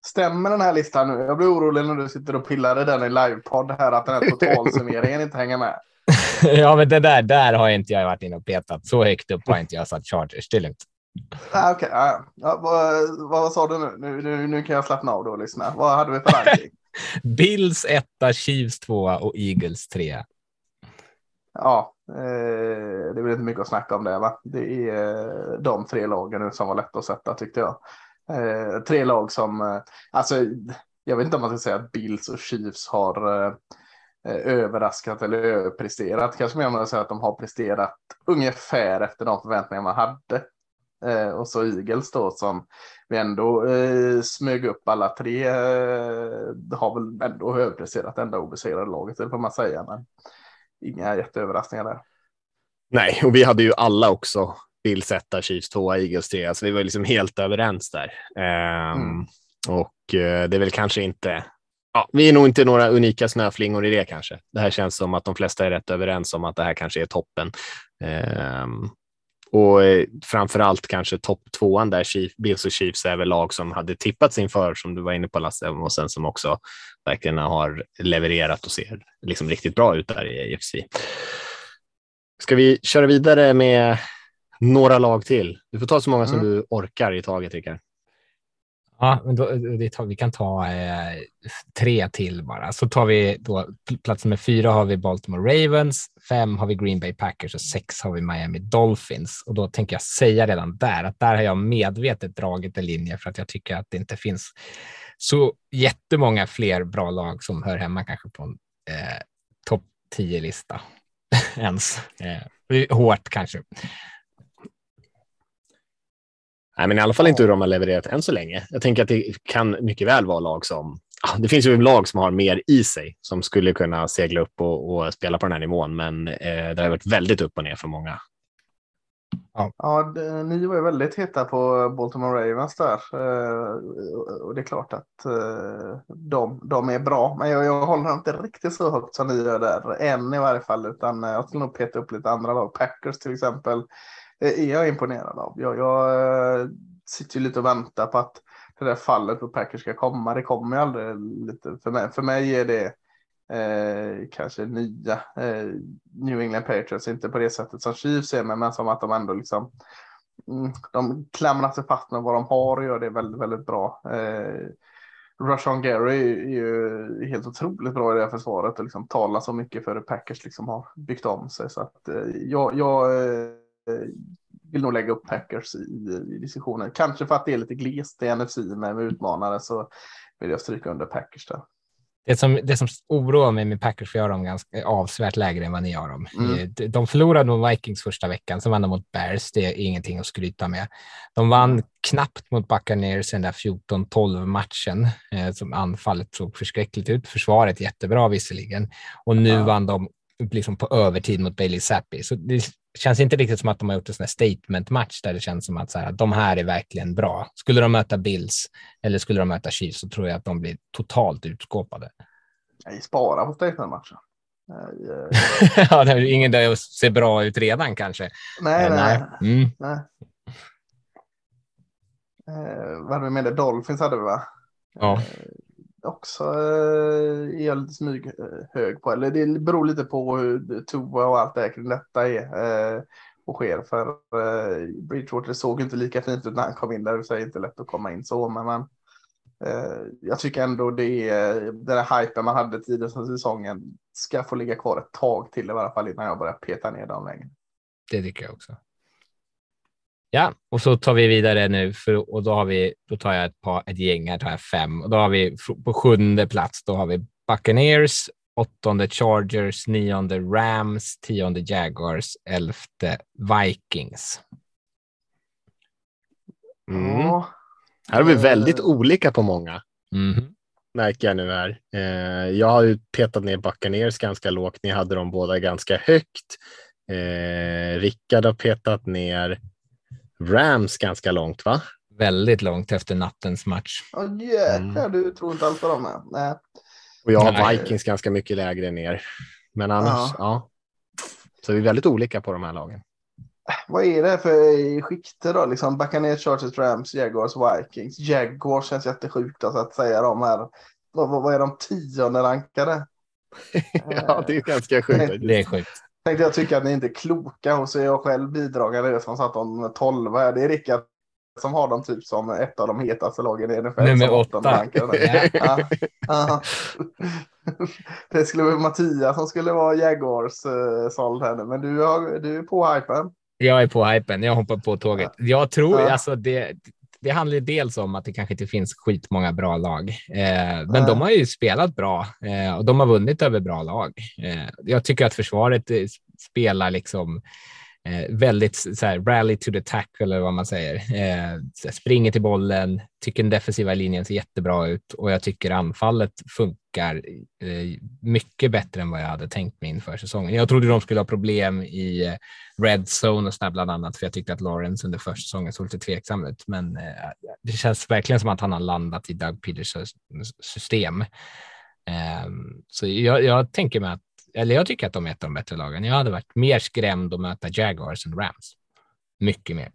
Stämmer den här listan nu? Jag blir orolig när du sitter och pillar i den i livepodd här att den här totalsummeringen inte hänger med. *laughs* ja, men det där, där har inte jag varit inne och petat. Så högt upp har inte jag satt Chargers. Det är lugnt. Ah, okay, ah, ah, vad, vad, sa du nu? Nu, nu? nu kan jag slappna av då och lyssna. Vad hade vi för ranking? *laughs* Bills etta, Chiefs tvåa och Eagles trea. Ja, Eh, det är väl inte mycket att snacka om det. Va? Det är eh, de tre lagen nu som var lätta att sätta tyckte jag. Eh, tre lag som, eh, alltså jag vet inte om man ska säga att Bills och Chiefs har eh, eh, överraskat eller överpresterat. Kanske mer om man säger att de har presterat ungefär efter de förväntningar man hade. Eh, och så Eagles då som vi ändå eh, smög upp alla tre. Eh, har väl ändå överpresterat enda obesegrade laget, det får man säga. Men inga jätteöverraskningar där. Nej, och vi hade ju alla också Bills etta, Chiefs tvåa, Eagles trea, så vi var liksom helt överens där. Um, mm. Och uh, det är väl kanske inte Ja, vi är nog inte några unika snöflingor i det kanske. Det här känns som att de flesta är rätt överens om att det här kanske är toppen. Um, och eh, framför allt kanske topp tvåan där Chief, Bills och Chiefs är väl lag som hade tippats inför som du var inne på Lasse och sen som också verkligen har levererat och ser liksom riktigt bra ut där i AFC. Ska vi köra vidare med några lag till? Du får ta så många som mm. du orkar i taget, Rickard. Ja, men då, eh, tar, vi kan ta eh, tre till bara. Så tar vi då plats nummer fyra har vi Baltimore Ravens, fem har vi Green Bay Packers och sex har vi Miami Dolphins. Och då tänker jag säga redan där att där har jag medvetet dragit en linje för att jag tycker att det inte finns så jättemånga fler bra lag som hör hemma kanske på en eh, topp 10-lista *laughs* ens. Eh, hårt kanske. Nej, men i alla fall inte hur de har levererat än så länge. Jag tänker att det kan mycket väl vara lag som det finns ju lag som har mer i sig som skulle kunna segla upp och, och spela på den här nivån, men eh, det har varit väldigt upp och ner för många. Ja, ja det, ni var ju väldigt heta på Baltimore Ravens där. Eh, och det är klart att eh, de, de är bra, men jag, jag håller inte riktigt så högt som ni gör där, än i varje fall, utan jag skulle nog peta upp lite andra lag. Packers till exempel Eh, är jag imponerad av. Jag, jag eh, sitter ju lite och väntar på att det där fallet på Packers ska komma. Det kommer ju aldrig lite. För mig, för mig är det eh, kanske nya eh, New England Patriots. Inte på det sättet som Chiefs är, men som att de ändå liksom mm, de klamrar sig fast med vad de har och gör det väldigt, väldigt bra. Eh, Rushon Gary är ju helt otroligt bra i det här försvaret och liksom talar så mycket för hur Packers liksom har byggt om sig. Så att eh, jag, jag Eh, vill nog lägga upp Packers i, i diskussionen. Kanske för att det är lite glest i NFC med, med utmanare så vill jag stryka under Packers där. Det som, det som oroar mig med Packers, för jag har dem ganska avsevärt lägre än vad ni har dem. Mm. De förlorade mot Vikings första veckan, sen vann de mot Bears. Det är ingenting att skryta med. De vann knappt mot Buccaneers den där 14-12 matchen eh, som anfallet såg förskräckligt ut. Försvaret jättebra visserligen och nu ja. vann de liksom på övertid mot Bailey Zappi. Så det känns inte riktigt som att de har gjort en sån statement match där det känns som att så här, de här är verkligen bra. Skulle de möta Bills eller skulle de möta Chiefs så tror jag att de blir totalt utskåpade. Nej, spara på statement matchen. ja, det är ingen där ser bra ut redan kanske. Nej, eh, nej. nej. Mm. nej. Eh, vad hade vi med det? Dolphins hade vi va? Ja. Också eh, är jag lite smyg eh, hög på. Eller det beror lite på hur Tova och allt det här kring detta är eh, och sker. För eh, Bridgewater såg inte lika fint ut när han kom in där. Det är inte lätt att komma in så. Men man, eh, jag tycker ändå det är den här hypen man hade tidigare som säsongen ska få ligga kvar ett tag till i alla fall innan jag börjar peta ner dem längre. Det tycker jag också. Ja, och så tar vi vidare nu för, och då har vi, då tar jag ett, par, ett gäng, här tar jag fem och då har vi på sjunde plats, då har vi Buccaneers, åttonde Chargers, nionde Rams, tionde Jaguars, elfte Vikings. Mm. Ja. Här har vi väldigt olika på många. Mm. Märker jag nu här. Eh, jag har ju petat ner Buccaneers ganska lågt. Ni hade dem båda ganska högt. Eh, Rickard har petat ner Rams ganska långt, va? Väldigt långt efter nattens match. Ja, oh, jäklar, mm. du tror inte alls på dem. Nej. Och jag har. Vikings ganska mycket lägre ner. Men annars, ja. ja. Så vi är väldigt olika på de här lagen. Vad är det för skikte då? Liksom Buccaneers, Chargers, Rams, Jaguars, Vikings. Jaguars känns jättesjukt alltså, att säga de här. Vad, vad är de tionde rankade? *laughs* ja, det är ganska sjukt. Det är sjukt tänkte jag tycka att ni inte är kloka och så är jag själv bidragande som satt om 12 här. Det är Rickard som har dem typ som ett av de hetaste lagen i NFL. Nummer åtta. *laughs* ja. ja. *laughs* Det skulle vara Mattias som skulle vara Jaguars uh, såld här nu, men du, har, du är på hypen. Jag är på hypen. Jag hoppar på tåget. Jag tror ja. alltså det. Det handlar dels om att det kanske inte finns skitmånga bra lag, eh, men de har ju spelat bra eh, och de har vunnit över bra lag. Eh, jag tycker att försvaret eh, spelar liksom eh, väldigt så här, rally to the tackle eller vad man säger. Eh, springer till bollen, tycker den defensiva linjen ser jättebra ut och jag tycker anfallet funkar eh, mycket bättre än vad jag hade tänkt mig inför säsongen. Jag trodde de skulle ha problem i eh, red zone och sådär bland annat, för jag tyckte att Lawrence under första säsongen såg lite tveksam ut, men eh, det känns verkligen som att han har landat i Doug Peters system. Ehm, så jag, jag tänker mig att eller jag tycker att de är ett av de bättre lagen. Jag hade varit mer skrämd att möta Jaguars än Rams. Mycket mer.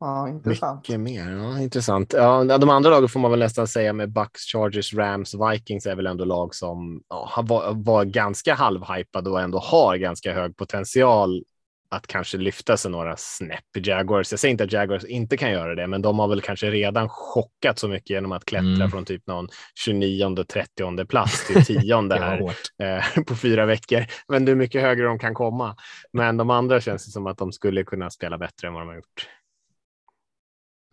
Ja, intressant. Mycket mer. Ja, intressant. Ja, de andra lagen får man väl nästan säga med Bucks, Chargers, Rams, Vikings är väl ändå lag som ja, var, var ganska halvhypade och ändå har ganska hög potential att kanske lyfta sig några snäpp. Jaguars, jag säger inte att Jaguars inte kan göra det, men de har väl kanske redan chockat så mycket genom att klättra mm. från typ någon 29 30 plats till *laughs* 10 här eh, på fyra veckor. Men det är mycket högre de kan komma. Men de andra känns det som att de skulle kunna spela bättre än vad de har gjort.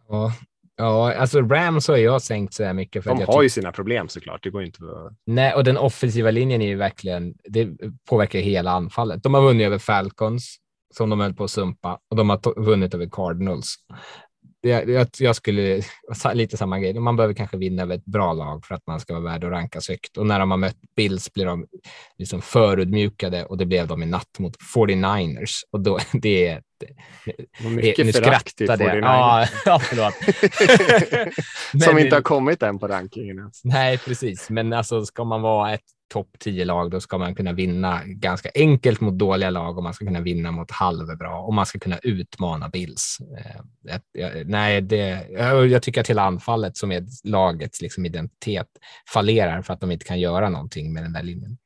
Ja, Ja, alltså Rams har jag sänkt så här mycket. För de har ju sina problem såklart. Det går inte att... Nej, och den offensiva linjen är ju verkligen, det påverkar hela anfallet. De har vunnit över Falcons, som de höll på att sumpa och de har vunnit över Cardinals. Jag, jag, jag, skulle, lite samma grej, man behöver kanske vinna över ett bra lag för att man ska vara värd att rankas högt. Och när de har mött Bills blir de liksom förödmjukade och det blev de i natt mot 49ers. Och då, *laughs* det är mycket nu förakt till 49ers. Ja, *laughs* ja, förlåt. *laughs* Som inte har kommit än på rankingen. Nej, precis. Men alltså, ska man vara ett topp 10 lag, då ska man kunna vinna ganska enkelt mot dåliga lag och man ska kunna vinna mot halvbra och man ska kunna utmana Bills. Eh, nej, det, jag tycker att hela anfallet som är lagets liksom identitet fallerar för att de inte kan göra någonting med den där linjen.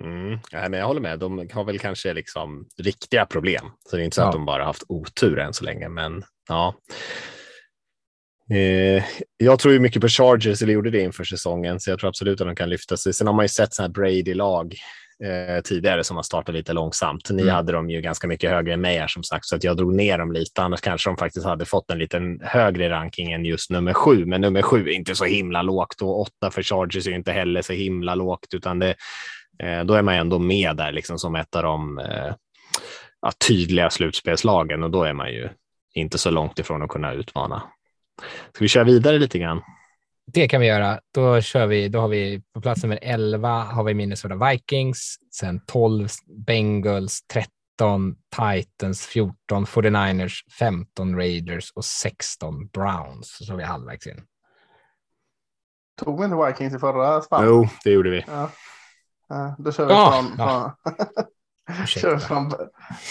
Mm. Ja, men jag håller med. De har väl kanske liksom riktiga problem, så det är inte så ja. att de bara haft otur än så länge. Men ja, Eh, jag tror ju mycket på Chargers, eller gjorde det inför säsongen, så jag tror absolut att de kan lyfta sig. Sen har man ju sett sådana här Brady-lag eh, tidigare som har startat lite långsamt. Ni mm. hade dem ju ganska mycket högre än mig här som sagt, så att jag drog ner dem lite. Annars kanske de faktiskt hade fått en liten högre ranking än just nummer sju. Men nummer sju är inte så himla lågt och åtta för Chargers är inte heller så himla lågt, utan det, eh, då är man ändå med där liksom som ett av de eh, tydliga slutspelslagen och då är man ju inte så långt ifrån att kunna utmana. Ska vi köra vidare lite grann? Det kan vi göra. Då kör vi. Då har vi på plats nummer 11 har vi Minnesota Vikings, sen 12 Bengals, 13 Titans, 14 49ers, 15 Raiders och 16 Browns. Så har vi halvvägs in. Tog vi inte Vikings i förra spannet? Jo, det gjorde vi. Ja. Ja, då kör vi ja, från, ja. *laughs* Kör från,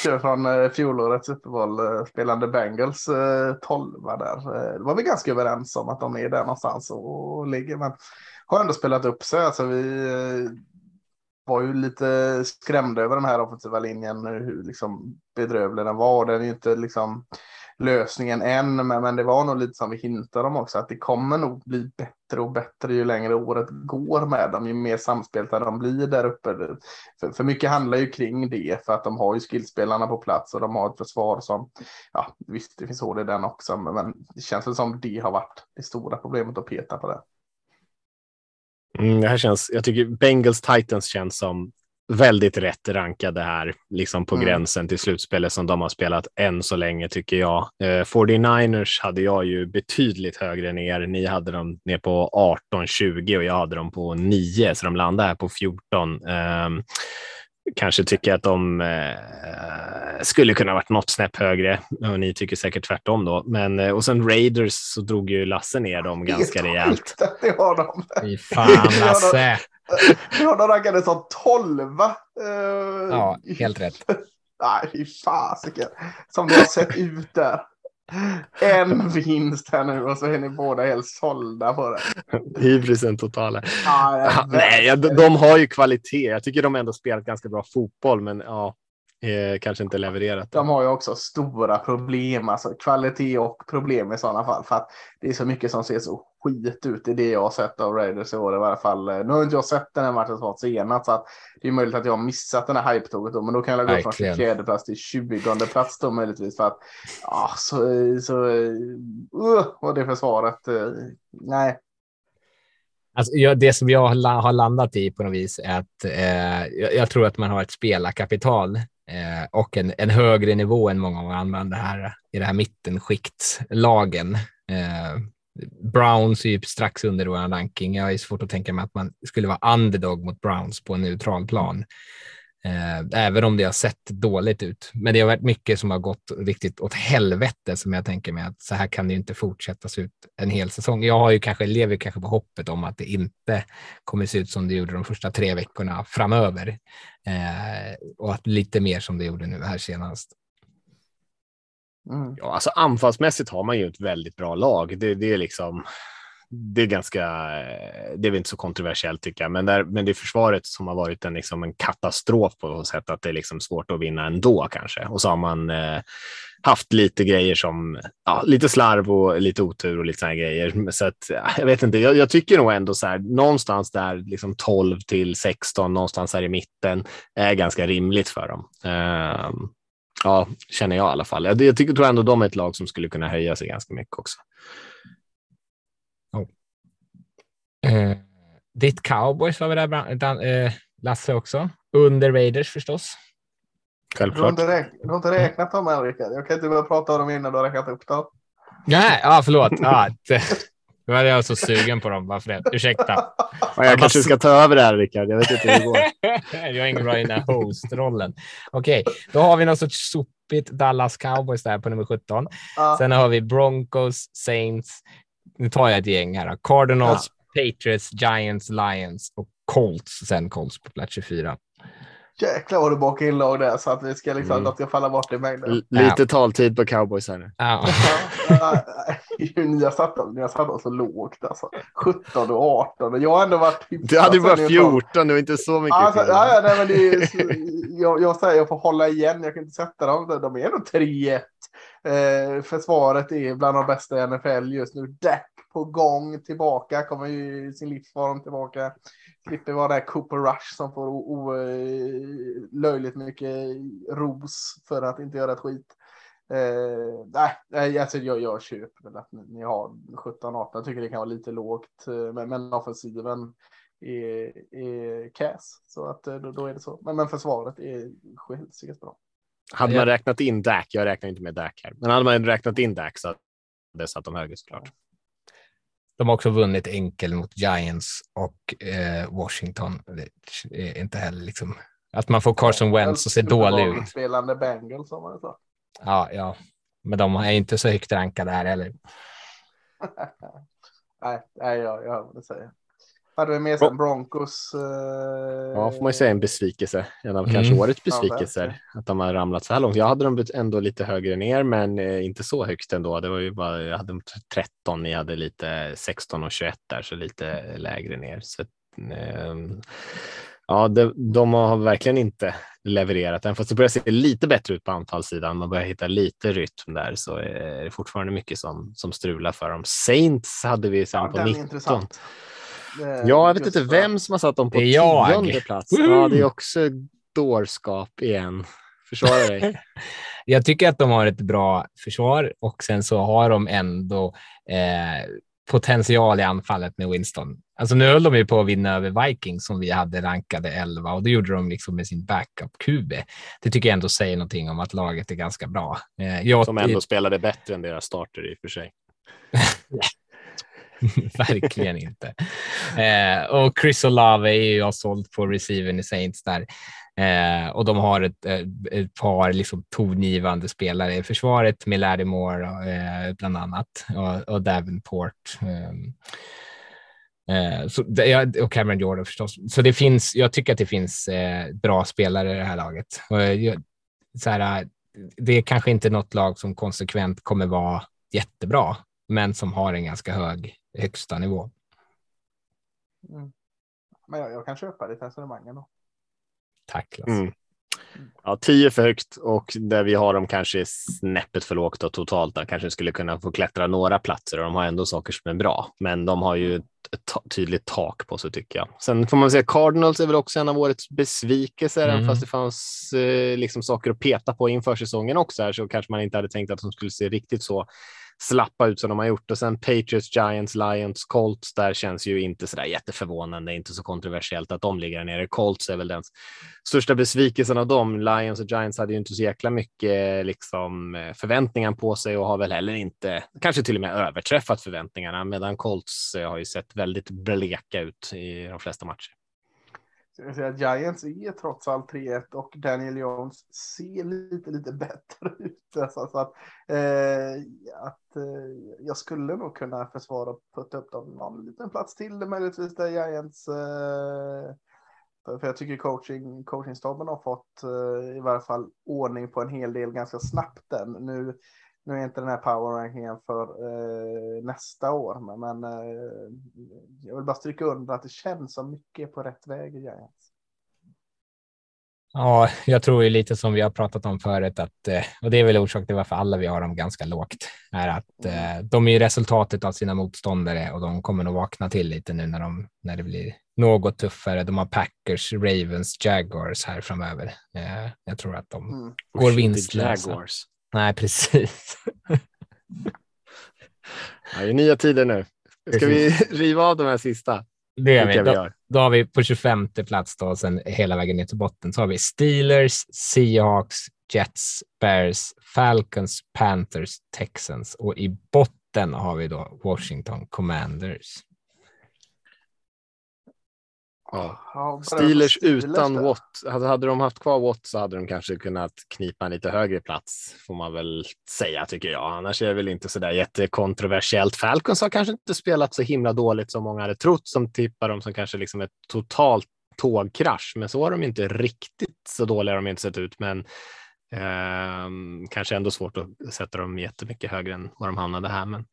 kör från eh, fjolårets Super Bowl-spelande eh, Bengals eh, 12 där. Det var vi ganska överens om att de är där någonstans och, ligger. Men har ändå spelat upp sig. Alltså vi var ju lite skrämda över den här offensiva linjen, hur liksom bedrövlig den var. Den är ju inte liksom lösningen än, men, men det var nog lite som vi hintade om också, att det kommer nog bli bättre och bättre ju längre året går med dem, ju mer samspelta de blir där uppe. För, för mycket handlar ju kring det, för att de har ju skillspelarna på plats och de har ett försvar som, ja visst det finns hål i den också, men det känns väl som det har varit det stora problemet att peta på det. Mm, det här känns, jag tycker Bengals Titans känns som väldigt rätt rankade här, liksom på mm. gränsen till slutspelet som de har spelat än så länge tycker jag. Eh, 49ers hade jag ju betydligt högre ner. Ni hade dem ner på 18-20 och jag hade dem på 9, så de landade här på 14. Eh, kanske tycker att de eh, skulle kunna varit något snäpp högre och ni tycker säkert tvärtom då. Men eh, och sen Raiders så drog ju Lasse ner dem ganska rejält. Det har de. Fy fan *laughs* Lasse. *laughs* Ja, de rankade som tolva. Uh, ja, helt rätt. *laughs* Nej, fy fasiken. Som det har sett ut där. En vinst här nu och så är ni båda helt sålda på det. Hybrisen totala. Ah, nej, de, de, har ju kvalitet. Jag tycker de ändå spelat ganska bra fotboll, men ja, eh, kanske inte levererat. De har ju också stora problem, alltså kvalitet och problem i sådana fall, för att det är så mycket som ser så skit ut i det jag har sett av Raiders i år i varje fall. Nu har inte jag sett den här matchen som var senast så att det är möjligt att jag har missat den här hype-tåget då, men då kan jag gå från 24 plats till 20 plats då möjligtvis för att ja, så, så uh, och det försvaret. Uh, nej. Alltså, jag, det som jag har landat i på något vis är att eh, jag, jag, tror att man har ett spelarkapital eh, och en, en, högre nivå än många av andra här, i det här mittenskiktlagen. Eh, Browns är ju strax under vår ranking. Jag är svårt att tänka mig att man skulle vara underdog mot Browns på en neutral plan. Eh, även om det har sett dåligt ut. Men det har varit mycket som har gått riktigt åt helvete som jag tänker mig att så här kan det inte fortsätta se ut en hel säsong. Jag har ju kanske, lever kanske på hoppet om att det inte kommer se ut som det gjorde de första tre veckorna framöver. Eh, och att lite mer som det gjorde nu här senast. Mm. Ja, alltså anfallsmässigt har man ju ett väldigt bra lag. Det, det är liksom det är ganska, det är väl inte så kontroversiellt tycker jag, men, där, men det är försvaret som har varit en, liksom en katastrof på så sätt att det är liksom svårt att vinna ändå kanske. Och så har man eh, haft lite grejer som ja, lite slarv och lite otur och lite sådana grejer. Så att, jag vet inte, jag, jag, tycker nog ändå så här någonstans där liksom 12 till 16, någonstans här i mitten är ganska rimligt för dem. Uh, ja, känner jag i alla fall. Jag, jag tycker, tror ändå de är ett lag som skulle kunna höja sig ganska mycket också. Eh, ditt cowboys var vi där, eh, Lasse också. Under Raiders förstås. Självklart. Du har inte, du har inte räknat dem än, Rickard. Jag kan inte börja prata om dem innan du har räknat upp dem. Nej, ja, förlåt. Ja, nu var jag så sugen på dem. Varför det? Ursäkta. Ja, jag kanske ska ta över det här, Rickard. Jag vet inte hur det går. *laughs* jag är ingen bra i den här host-rollen. Okej, okay, då har vi någon sorts sopigt Dallas Cowboys där på nummer 17. Ja. Sen har vi Broncos, Saints. Nu tar jag ett gäng här. Cardinals, Patriots, Giants, Lions och Colts. Sen Colts på plats 24. Jäklar vad du bakar in lag där så att vi ska liksom, mm. att jag falla bort i mängden. L lite ja. taltid på cowboys här nu. Ja. *laughs* ni har satt dem, ni har satt dem så lågt alltså. 17 och 18. Jag har ändå varit. Du hade bara 14, det var inte så mycket. Alltså, ja, ja, nej, men det är, jag, jag säger jag får hålla igen, jag kan inte sätta dem. De är ändå 3-1. Eh, försvaret är bland de bästa i NFL just nu. Dak på gång tillbaka, kommer ju i sin livsform tillbaka. Slipper vara där Cooper Rush som får löjligt mycket ros för att inte göra ett skit. Eh, nej, alltså jag, jag köper väl att ni, ni har 17-18. Jag tycker det kan vara lite lågt, eh, men, men offensiven är, är. Så att eh, då, då, är det så. Men, men försvaret är skilsiges bra. Hade man räknat in Dak, jag räknar inte med Dak här, men hade man räknat in Dak så hade det satt de högre såklart. De har också vunnit enkel mot Giants och eh, Washington. Det är inte heller liksom att man får Carson Wentz och ser dålig ut. Spelande Bengals som man sa. Ja, ja, men de är inte så högt rankade här heller. *laughs* nej, nej, jag, jag det säger. Hade vi med sen Broncos? Eh... Ja, får man ju säga en besvikelse. En av mm. kanske årets besvikelser ja, att de har ramlat så här långt. Jag hade dem ändå lite högre ner, men eh, inte så högt ändå. Det var ju bara, jag hade 13, ni hade lite 16 och 21 där, så lite lägre ner. Så, eh, ja, det, de har verkligen inte levererat. Även fast det börjar se lite bättre ut på anfallssidan, man börjar hitta lite rytm där, så är det fortfarande mycket som, som strular för dem. Saints hade vi sen ja, på 19. Intressant. Ja, jag vet inte vem som har satt dem på tionde plats. Ja, det är också dårskap igen. Försvara dig. *laughs* jag tycker att de har ett bra försvar och sen så har de ändå eh, potential i anfallet med Winston. Alltså nu höll de ju på att vinna över Vikings som vi hade rankade 11 och det gjorde de liksom med sin backup-QB. Det tycker jag ändå säger någonting om att laget är ganska bra. Eh, jag, som ändå spelade bättre än deras starter i och för sig. *laughs* *laughs* Verkligen inte. Eh, och Chris Olave är ju jag sålt på receiven i Saints där. Eh, och de har ett, eh, ett par liksom tongivande spelare i försvaret med Larry Moore eh, bland annat och, och Davenport. Ehm, eh, så, och Cameron Jordan förstås. Så det finns, jag tycker att det finns eh, bra spelare i det här laget. Och, så här, det är kanske inte något lag som konsekvent kommer vara jättebra, men som har en ganska hög högsta nivå. Mm. Men jag, jag, kan köpa ditt resonemang ändå. Tack Lasse. Mm. Ja, 10 för högt och där vi har dem kanske snäppet för lågt och totalt. Där kanske skulle kunna få klättra några platser och de har ändå saker som är bra. Men de har ju ett tydligt tak på sig tycker jag. Sen får man säga Cardinals är väl också en av årets besvikelser, mm. fast det fanns eh, liksom saker att peta på inför säsongen också här, så kanske man inte hade tänkt att de skulle se riktigt så slappa ut som de har gjort. Och sen Patriots, Giants, Lions, Colts, där känns ju inte så där jätteförvånande, inte så kontroversiellt att de ligger där nere. Colts är väl den största besvikelsen av dem. Lions och Giants hade ju inte så jäkla mycket liksom, eh, förväntningar på sig och har väl heller inte, kanske till och med överträffat förväntningarna, medan Colts eh, har ju sett väldigt bleka ut i de flesta matcher. Jag säga, Giants är trots allt 3-1 och Daniel Jones ser lite, lite bättre *laughs* ut. Alltså, så att, eh, att eh, jag skulle nog kunna försvara och putta upp dem någon liten plats till, möjligtvis där Giants. Eh, för, för jag tycker coaching, coachingstaben har fått eh, i varje fall ordning på en hel del ganska snabbt än. Nu nu är inte den här power rankingen för eh, nästa år, men, men eh, jag vill bara stryka under att det känns som mycket på rätt väg i Giants. Ja, jag tror ju lite som vi har pratat om förut att, eh, och det är väl orsak till varför alla vi har dem ganska lågt, är att eh, de är resultatet av sina motståndare och de kommer nog vakna till lite nu när, de, när det blir något tuffare. De har Packers, Ravens, Jaguars här framöver. Eh, jag tror att de mm. går vinstlösa. Nej, precis. det är nya tider nu. Ska precis. vi riva av de här sista? Det gör vi. Då, då, har vi på 25 plats då, sen hela vägen ner till botten så har vi Steelers, Seahawks, Jets, Bears, Falcons, Panthers, Texans och i botten har vi då Washington Commanders. Ja. Steelers utan Watt. Hade, hade de haft kvar Watt så hade de kanske kunnat knipa en lite högre plats får man väl säga tycker jag. Annars är det väl inte så där jättekontroversiellt. Falcons har kanske inte spelat så himla dåligt som många hade trott som tippar dem som kanske liksom ett totalt tågkrasch. Men så har de inte riktigt så dåliga de inte sett ut. Men Eh, kanske ändå svårt att sätta dem jättemycket högre än var de hamnade här. Men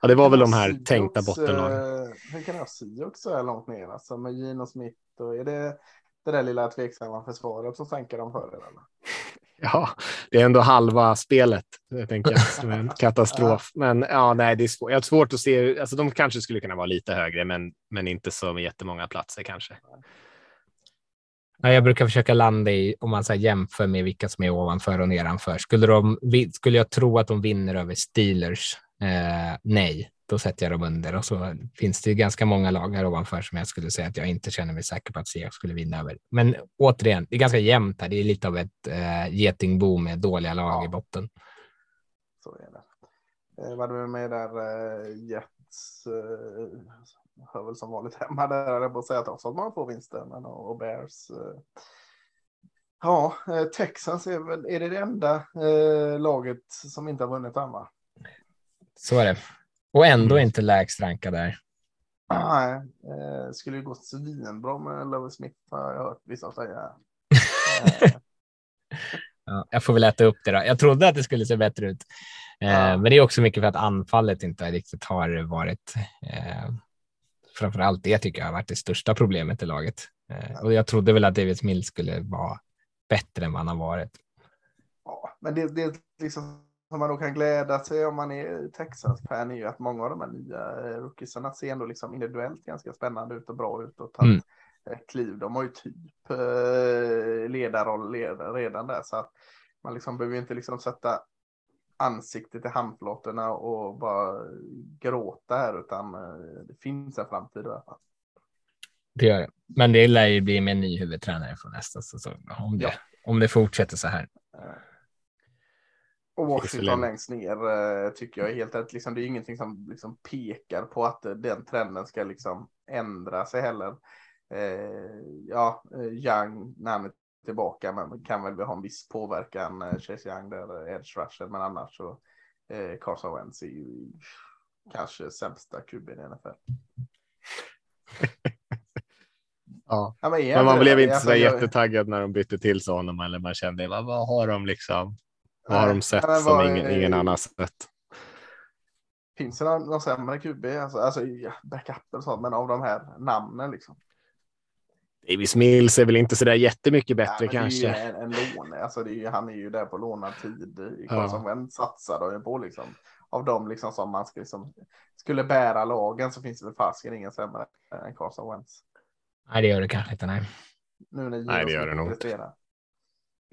ja, det var väl de här Seahawks, tänkta bottenlagen. Eh, hur kan också så här långt ner? Alltså med Gino Smith och är det det där lilla tveksamma försvaret som sänker dem för er? Eller? *laughs* Ja, det är ändå halva spelet, jag tänker som en *laughs* katastrof. Men ja, nej, det är svårt. Jag har svårt att se. Alltså, de kanske skulle kunna vara lite högre, men, men inte så med jättemånga platser kanske. Ja, jag brukar försöka landa i, om man så jämför med vilka som är ovanför och nedanför. Skulle, de, skulle jag tro att de vinner över Steelers? Eh, nej, då sätter jag dem under. Och så finns det ganska många lag här ovanför som jag skulle säga att jag inte känner mig säker på att Seahawks skulle vinna över. Men återigen, det är ganska jämnt här. Det är lite av ett eh, getingbo med dåliga lag ja. i botten. Så är det. Eh, vad du med där, eh, Jets, eh, hör väl som vanligt hemma där, jag på säga att också att man får vinsten och Bears. Eh, ja, eh, Texans är väl är det, det enda eh, laget som inte har vunnit än va? Så är det. Och ändå mm. inte lägst rankad där. Nej, eh, skulle ju gått svinbra med Love Smith har jag hört vissa säga. *laughs* ja, jag får väl äta upp det då. Jag trodde att det skulle se bättre ut. Eh, ja. Men det är också mycket för att anfallet inte riktigt har varit eh, framför allt det tycker jag har varit det största problemet i laget. Eh, och jag trodde väl att David Mills skulle vara bättre än vad han har varit. Ja, men det, det liksom som man då kan glädja sig om man är Texas-fan är ju att många av de här nya eh, rookiesarna ser ändå liksom individuellt ganska spännande ut och bra ut och tagit mm. Eh, kliv. De har ju typ ledarroll redan där så att man liksom behöver inte liksom sätta ansiktet i handflatorna och bara gråta här, utan eh, det finns en framtid i alla fall. Det gör det. Men det lär ju bli med en ny huvudtränare från nästa säsong om det, ja. om det fortsätter så här. Eh, och Washington längst ner eh, tycker jag är helt rätt. Liksom, det är ingenting som liksom pekar på att den trenden ska liksom ändra sig heller. ja, Young, namnet tillbaka, men kan väl ha en viss påverkan. Eh, Chase Young där, eh, edge rusher, men annars så eh, Carson Wentz är ju kanske sämsta kuben i NFL. *laughs* ja. ja. men, men man blev inte så jag... jättetaggad när de bytte till så honom eller man kände vad, vad har de liksom? Vad har de sett som var, ingen, ingen annan sett? Finns det någon, någon sämre QB? Alltså, alltså backup och sånt, men av de här namnen liksom. Davis Mills är väl inte så där jättemycket bättre Ja, kanske. Det är ju en, en lån, alltså det är han är ju där på lånad tid. I Ja. Carson Wentz satsar de på liksom. Av dem liksom som man ska, liksom, skulle bära lagen så finns det väl fasiken ingen sämre än Carson Wentz. Nej, det gör det kanske inte. Nej. Nu när Nej, det gör det nog inte.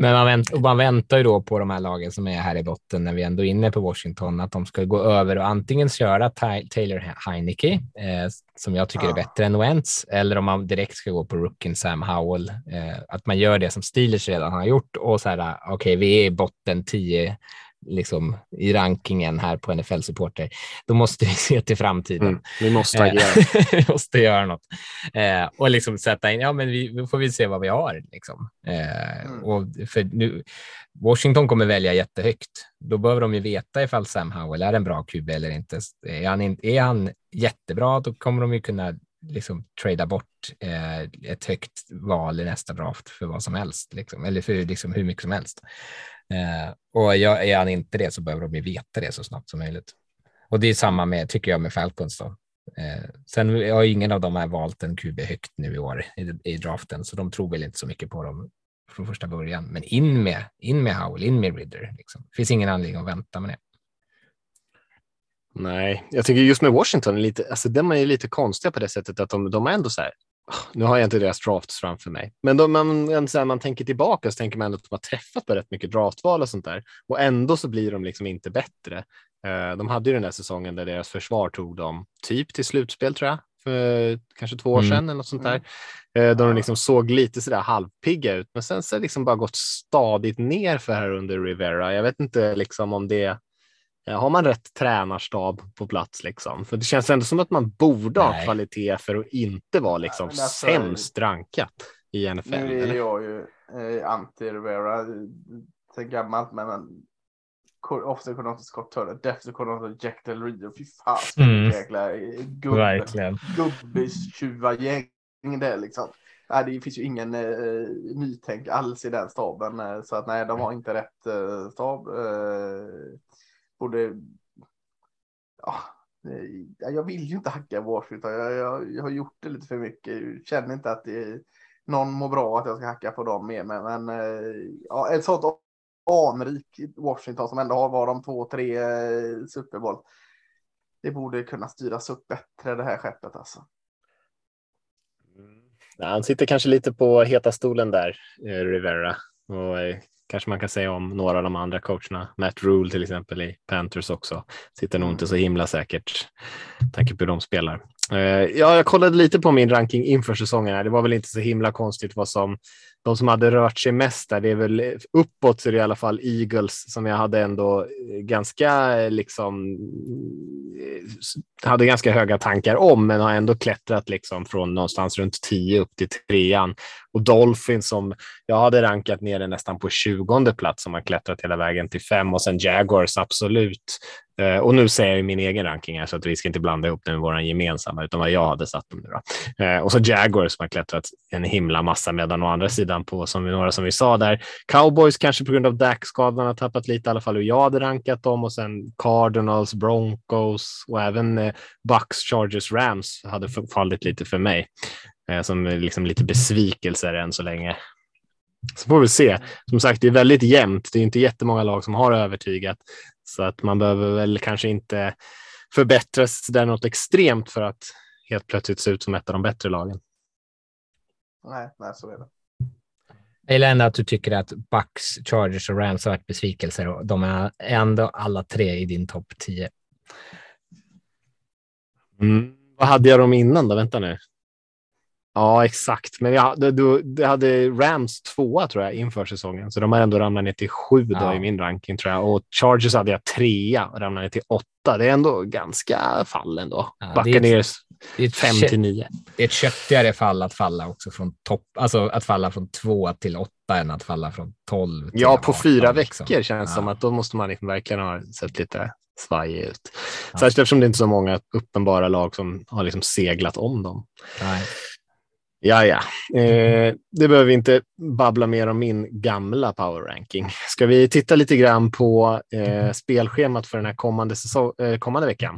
Men man, vänt, och man väntar ju då på de här lagen som är här i botten när vi ändå är inne på Washington, att de ska gå över och antingen köra Taylor Heineke, eh, som jag tycker är bättre än Wentz, eller om man direkt ska gå på rookien Sam Howell, eh, att man gör det som Steelers redan har gjort och så här, okej, vi är i botten 10 liksom i rankingen här på NFL-supporter, då måste vi *laughs* se till framtiden. Mm, vi måste Eh, agera. *laughs* vi måste göra något. Eh, och liksom sätta in, ja men vi, nu får vi se vad vi har. Liksom. Eh, Mm. och för nu, Washington kommer välja jättehögt. Då behöver de ju veta ifall Sam Howell är en bra QB eller inte. Är han, in, är han jättebra, då kommer de ju kunna liksom trada bort eh, ett högt val i nästa draft för vad som helst, liksom, eller för liksom hur mycket som helst. Eh, och är han inte det så behöver de ju veta det så snabbt som möjligt. Och det är samma med, tycker jag, med Falcons då. Eh, sen har ju ingen av dem här valt en QB högt nu i år i, i draften, så de tror väl inte så mycket på dem från första början. Men in med, in med Howell, in med Ridder. Liksom. Det finns ingen anledning att vänta med det. Nej, jag tycker just med Washington, är lite, alltså, de är ju lite konstiga på det sättet att de, de är ändå så här. Nu har jag inte deras drafts framför mig, men de, man, så här, man tänker tillbaka så tänker man ändå att de har träffat på rätt mycket draftval och sånt där och ändå så blir de liksom inte bättre. Eh, de hade ju den där säsongen där deras försvar tog dem typ till slutspel tror jag, för kanske två år Mm. sedan eller något sånt där. Eh, då de liksom såg lite sådär halvpigga ut, men sen så har det liksom bara gått stadigt ner för här under Rivera. Jag vet inte liksom om det Eh, Har man rätt tränarstab på plats liksom? För det känns ändå som att man borde ha Nej. kvalitet för att inte vara liksom alltså- sämst rankat i NFL. Nu är eller? jag ju eh, anti-Rivera sen gammalt, men, men ko- Offensive coordinator Scott Turner, defensive coordinator Jack Del Rio, fy fan Mm. mm. jäkla eh, gubb, Verkligen. gubbtjuvagäng där liksom. Nej, det finns ju ingen eh, nytänk alls i den staben, eh, så att nej, de har inte rätt eh, stab. Eh, borde, ja, jag vill ju inte hacka Washington, jag, jag, jag har gjort det lite för mycket, jag känner inte att det, någon mår bra att jag ska hacka på dem mer, men, men eh, ja, ett sånt anrik Washington som ändå har var de två, tre eh, Super Bowl. Det borde kunna styras upp bättre det här skeppet alltså. Mm. Han sitter kanske lite på heta stolen där, eh, Rivera. Och kanske man kan säga om några av de andra coacherna. Matt Rule till exempel i Panthers också. Sitter nog inte så himla säkert. Tanke på hur de spelar. Eh, ja, jag kollade lite på min ranking inför säsongen. Här. Det var väl inte så himla konstigt vad som de som hade rört sig mest där. Det är väl uppåt så är det i alla fall Eagles som jag hade ändå eh, ganska eh, liksom eh, hade ganska höga tankar om, men har ändå klättrat liksom från någonstans runt 10 upp till trean. Och Dolphins som jag hade rankat nere nästan på 20 plats som har klättrat hela vägen till fem och sen Jaguars absolut. Och nu säger jag ju min egen ranking här så att vi ska inte blanda ihop den med våran gemensamma utan vad jag hade satt dem nu då. Och så Jaguars som har klättrat en himla massa medan å andra sidan på som vi, några som vi sa där. Cowboys kanske på grund av Dak-skadan har tappat lite i alla fall hur jag hade rankat dem och sen Cardinals, Broncos och även eh, Bucks, Chargers, Rams hade fallit lite för mig eh, som är liksom lite besvikelser än så länge. Så får vi se. Som sagt, det är väldigt jämnt. Det är inte jättemånga lag som har övertygat så att man behöver väl kanske inte förbättras där något extremt för att helt plötsligt se ut som ett av de bättre lagen. Nej, nej, så är det. Jag gillar ändå att du tycker att Bucks, Chargers och Rams har varit besvikelser och de är ändå alla tre i din topp 10. Mm. Vad hade jag dem innan då? Vänta nu. Ja, exakt. Men jag, det, det hade Rams tvåa tror jag inför säsongen, så de har ändå ramlat ner till sju då Ja. i min ranking tror jag. Och Chargers hade jag trea och ramlade ner till åtta. Det är ändå ganska fall ändå. Ja, ner Det är ett, fem till nio. det är ett köttigare fall att falla också från topp, alltså att falla från två till åtta än att falla från tolv till Ja, på 18, fyra liksom. veckor känns det som Ja. att då måste man liksom verkligen ha sett lite svajig ut. Ja. Särskilt eftersom det inte är så många uppenbara lag som har liksom seglat om dem. Nej. Ja, ja. Eh, det behöver vi inte babbla mer om min gamla power ranking. Ska vi titta lite grann på eh, spelschemat för den här kommande, säsong, eh, kommande veckan?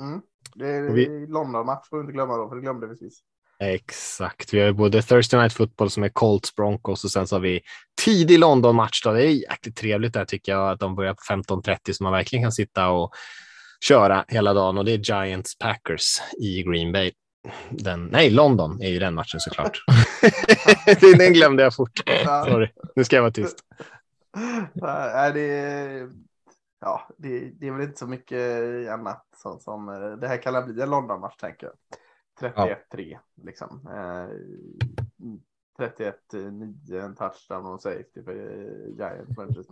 Mm. Det är vi- London-match får inte glömma då, för det glömde vi sist. Exakt. Vi har både Thursday Night Football som är Colts Broncos och sen så har vi tidig London-match. Det är jäkligt trevligt där tycker jag att de börjar på 15.30 så man verkligen kan sitta och köra hela dagen och det är Giants Packers i Green Bay. Den, nej, London är ju den matchen såklart. *laughs* den glömde jag fort. Sorry, nu ska jag vara tyst. Nej, det, är, ja, det, det är väl inte så mycket annat som, som det här kan bli en London-match tänker jag. 31-3 ja. liksom. Eh, 31-9 en touchdown och safety för Giants.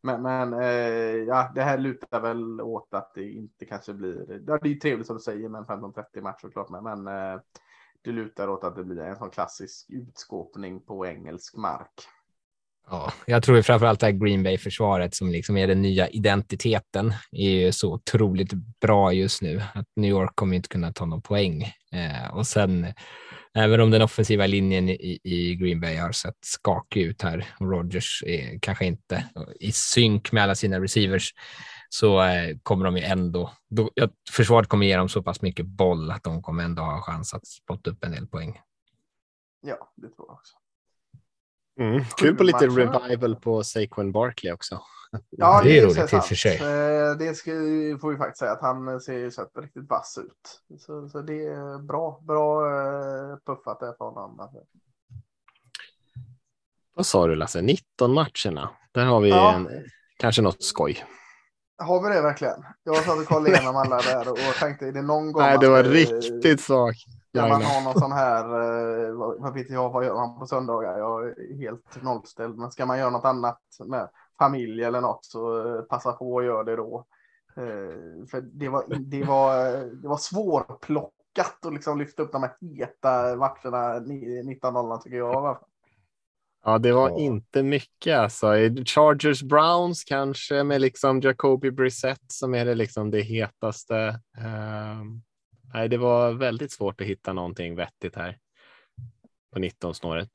Men, men eh, ja, det här lutar väl åt att det inte kanske blir. Ja, det är trevligt som du säger med en 15-30 match såklart, men, men eh, det lutar åt att det blir en sån klassisk utskåpning på engelsk mark. Ja, jag tror framförallt att Green Bay-försvaret som liksom är den nya identiteten är ju så otroligt bra just nu att New York kommer inte kunna ta någon poäng. Eh, och sen även om den offensiva linjen i, i Green Bay har sett skakig ut här och Rogers är kanske inte i synk med alla sina receivers så eh, kommer de ju ändå, då, ja, försvaret kommer ge dem så pass mycket boll att de kommer ändå ha chans att spotta upp en del poäng. Ja, det tror jag också. Mm, kul på lite revival på Saquon Barkley också. Ja, det är roligt i och för sig. Eh, det ska, får vi faktiskt säga att han ser ju sett riktigt vass ut. Så, så det är bra, bra eh, puffat där för honom. Vad sa du Lasse, 19 matcherna? Där har vi ja. en, kanske något skoj. Har vi det verkligen? Jag satt och kollade igenom alla där och tänkte, är det någon gång? Nej, det var riktigt svagt. När man har någon sån här, eh, vad vet jag, vad gör man på söndagar? Jag är helt nollställd, men ska man göra något annat med familj eller något så eh, passa på att göra det då. Eh, för det var, det var, det var svårplockat att liksom lyfta upp de här heta matcherna 19-0 tycker jag. Ja, det var inte mycket alltså. Chargers Browns kanske med liksom Jacoby Brissett som är det liksom det hetaste. Um, nej, det var väldigt svårt att hitta någonting vettigt här på 19 snåret.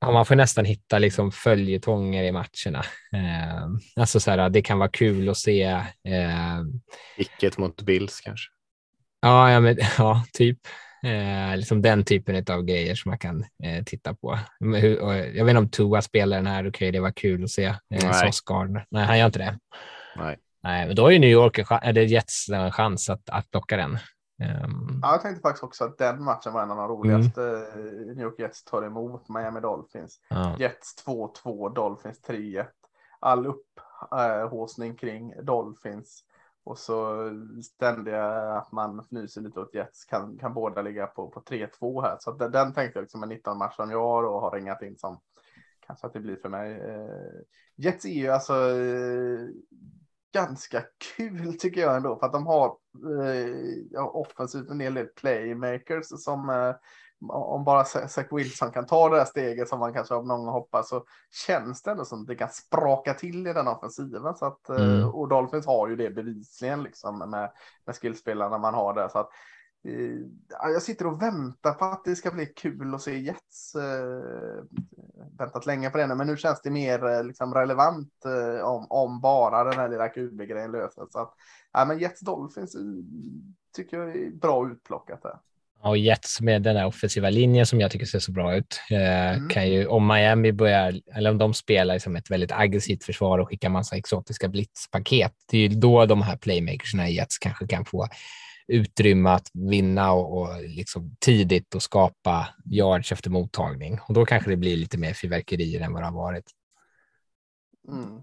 Ja, man får nästan hitta liksom följetonger i matcherna. Eh, alltså så här, det kan vara kul att se. Eh, Icket mot Bills kanske. Ja, ja, men, *laughs* ja typ. Eh, liksom den typen av grejer som man kan eh, titta på. jag vet inte om Tua spelar den här, okej, okay, det var kul att se. Eh, Nej. Nej, han gör inte det. Nej. Nej, men då har ju New York, eller Jets en chans att, att plocka den. Um... Ja, jag tänkte faktiskt också att den matchen var en av de roligaste. Mm. New York Jets tar emot Miami Dolphins. Ja. Jets 2-2, Dolphins 3-1. All upphåsning äh, kring Dolphins. Och så ständiga att man fnyser lite åt Jets kan, kan båda ligga på, på 3-2 här. Så den, den tänkte jag liksom en 19 match som jag och har ringat in som kanske att det blir för mig. Eh, Jets är ju alltså eh, ganska kul tycker jag ändå för att de har eh, offensivt en del playmakers som eh, om bara Zach Wilson kan ta det här steget som man kanske av någon hoppas så känns det ändå som att det kan spraka till i den offensiven. Så att, eh, mm. Och Dolphins har ju det bevisligen liksom med, med skillspelarna man har där. Så att, jag sitter och väntar på att det ska bli kul att se Jets. Eh, väntat länge på det, men nu känns det mer eh, liksom, relevant eh, om, om bara den här lilla QB-grejen löses. Så att, ja, men Jets Dolphins eh, tycker jag är bra utplockat där. Och Jets med den här offensiva linjen som jag tycker ser så bra ut. Eh, mm. kan ju, om Miami börjar, eller om de spelar som ett väldigt aggressivt försvar och skickar massa exotiska blitzpaket, det är ju då de här playmakersna i Jets kanske kan få utrymme att vinna och, och liksom tidigt och skapa yards efter mottagning. Och då kanske det blir lite mer fyrverkerier än vad det har varit. Mm.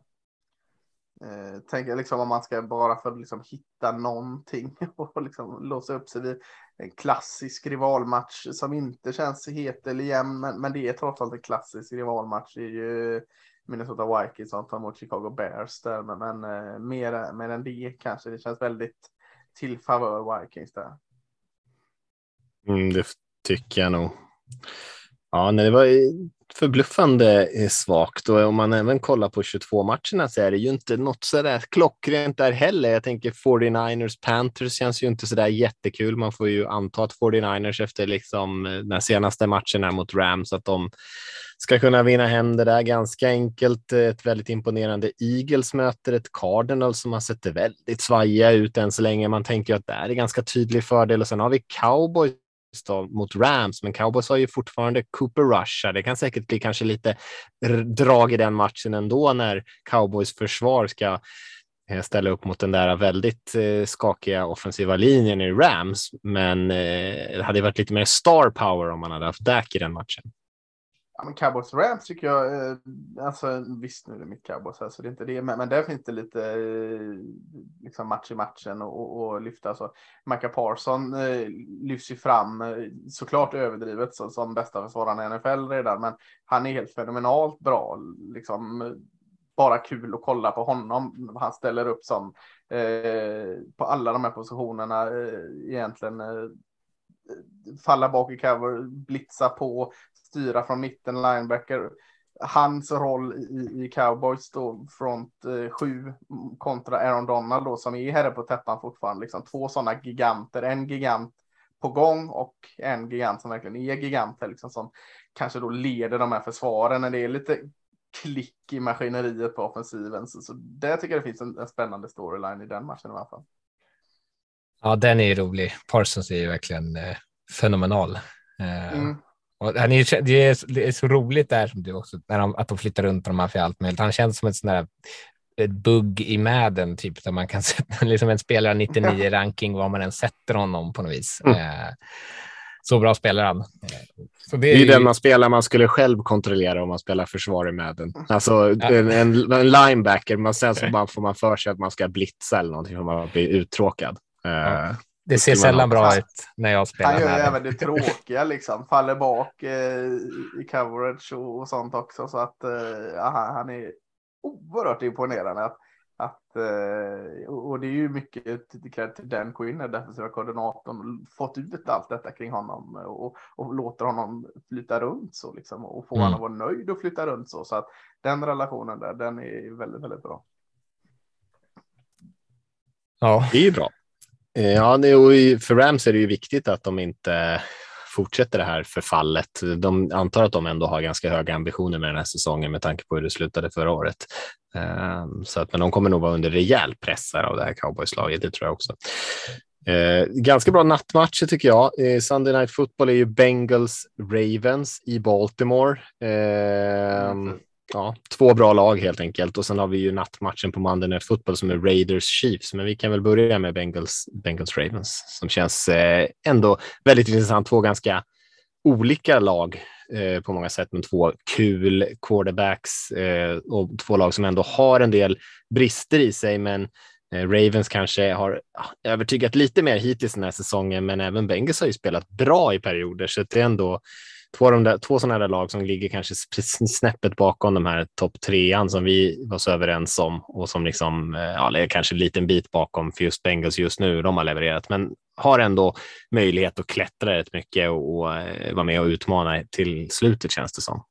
Eh, tänker liksom om man ska bara för att liksom hitta någonting *laughs* och liksom låsa upp sig vid en klassisk rivalmatch som inte känns het eller jämn, men, men det är trots allt en klassisk rivalmatch. Det är ju Minnesota Vikings som tar emot Chicago Bears där, men, men eh, mer, mer än det kanske. Det känns väldigt till favör Vikings där. Mm, det tycker jag nog. Ja, nej, det var förbluffande eh, svagt och om man även kollar på 22 matcherna så är det ju inte något sådär klockrent där heller. Jag tänker 49ers Panthers känns ju inte så där jättekul. Man får ju anta att 49ers efter liksom eh, den senaste matchen här mot Rams att de ska kunna vinna hem det där ganska enkelt. Eh, ett väldigt imponerande Eagles möter ett Cardinal som har sett väldigt svajiga ut än så länge. Man tänker att det är en ganska tydlig fördel och sen har vi Cowboys mot Rams, men Cowboys har ju fortfarande Cooper Rush. Det kan säkert bli kanske lite drag i den matchen ändå när Cowboys försvar ska eh, ställa upp mot den där väldigt eh, skakiga offensiva linjen i Rams. Men eh, det hade varit lite mer star power om man hade haft Dak i den matchen. Men Cowboys Rams tycker jag, eh, alltså visst nu är det mitt Cowboys här så det är inte det, men, men där finns det lite eh, liksom match i matchen och, och lyfta. Så Micah Parson eh, lyfts ju fram, eh, såklart överdrivet så, som bästa försvararen i NFL redan, men han är helt fenomenalt bra. Liksom, bara kul att kolla på honom. Han ställer upp som eh, på alla de här positionerna eh, egentligen eh, falla bak i cover, blitza på, styra från mitten, linebacker. Hans roll i, i Cowboys då, front eh, sju kontra Aaron Donald då, som är herre på täppan fortfarande. Liksom, två sådana giganter, en gigant på gång och en gigant som verkligen är giganter, liksom, som kanske då leder de här försvaren när det är lite klick i maskineriet på offensiven. Så, så där tycker jag det finns en, en spännande storyline i den matchen i alla fall. Ja, den är rolig. Parsons är ju verkligen eh, fenomenal. Eh, mm. Och han är, det, är, det är så roligt där som du också, när de, att de flyttar runt honom för allt möjligt. Han känns som en sån där ett bugg i Madden, typ, där man kan *laughs* sätta liksom en spelare 99 ranking var man än sätter honom på något vis. Mm. Eh, så bra spelar han. Så det är, det är den man spelar man skulle själv kontrollera om man spelar försvar i Madden. Alltså ja. en, en, en, linebacker, men sen så bara får man för sig att man ska blitza eller någonting för man blir uttråkad. Ja. Det ser sällan bra ut när jag spelar. Han gör ju även det tråkiga liksom, faller bak eh, i coverage och, och, sånt också. Så att eh, han är oerhört imponerande. Att, att, eh, och det är ju mycket till Dan Quinn, defensiva koordinatorn, fått ut allt detta kring honom och, och låter honom flyta runt så liksom och få mm. honom att vara nöjd och flytta runt så. Så att den relationen där, den är väldigt, väldigt bra. Ja, det är ju bra. Eh, ja, för Rams är det ju viktigt att de inte fortsätter det här förfallet. De antar att de ändå har ganska höga ambitioner med den här säsongen med tanke på hur det slutade förra året. Ehm, så att, men de kommer nog vara under rejäl press av det här cowboyslaget, det tror jag också. Eh, ganska bra nattmatcher tycker jag. Eh, Sunday Night Football är ju Bengals Ravens i Baltimore. Eh, mm ja, två bra lag helt enkelt. Och sen har vi ju nattmatchen på Monday Night Football som är Raiders Chiefs. Men vi kan väl börja med Bengals, Bengals Ravens som känns eh, ändå väldigt intressant. Två ganska olika lag eh, på många sätt, men två kul quarterbacks eh, och två lag som ändå har en del brister i sig. Men eh, Ravens kanske har ah, övertygat lite mer hittills den här säsongen, men även Bengals har ju spelat bra i perioder, så det är ändå två, de där, två sådana där lag som ligger kanske snäppet bakom de här topp trean som vi var så överens om och som liksom, eh, ja, är kanske en liten bit bakom för just Bengals just nu. De har levererat, men har ändå möjlighet att klättra rätt mycket och, och eh, vara med och utmana till slutet känns det som.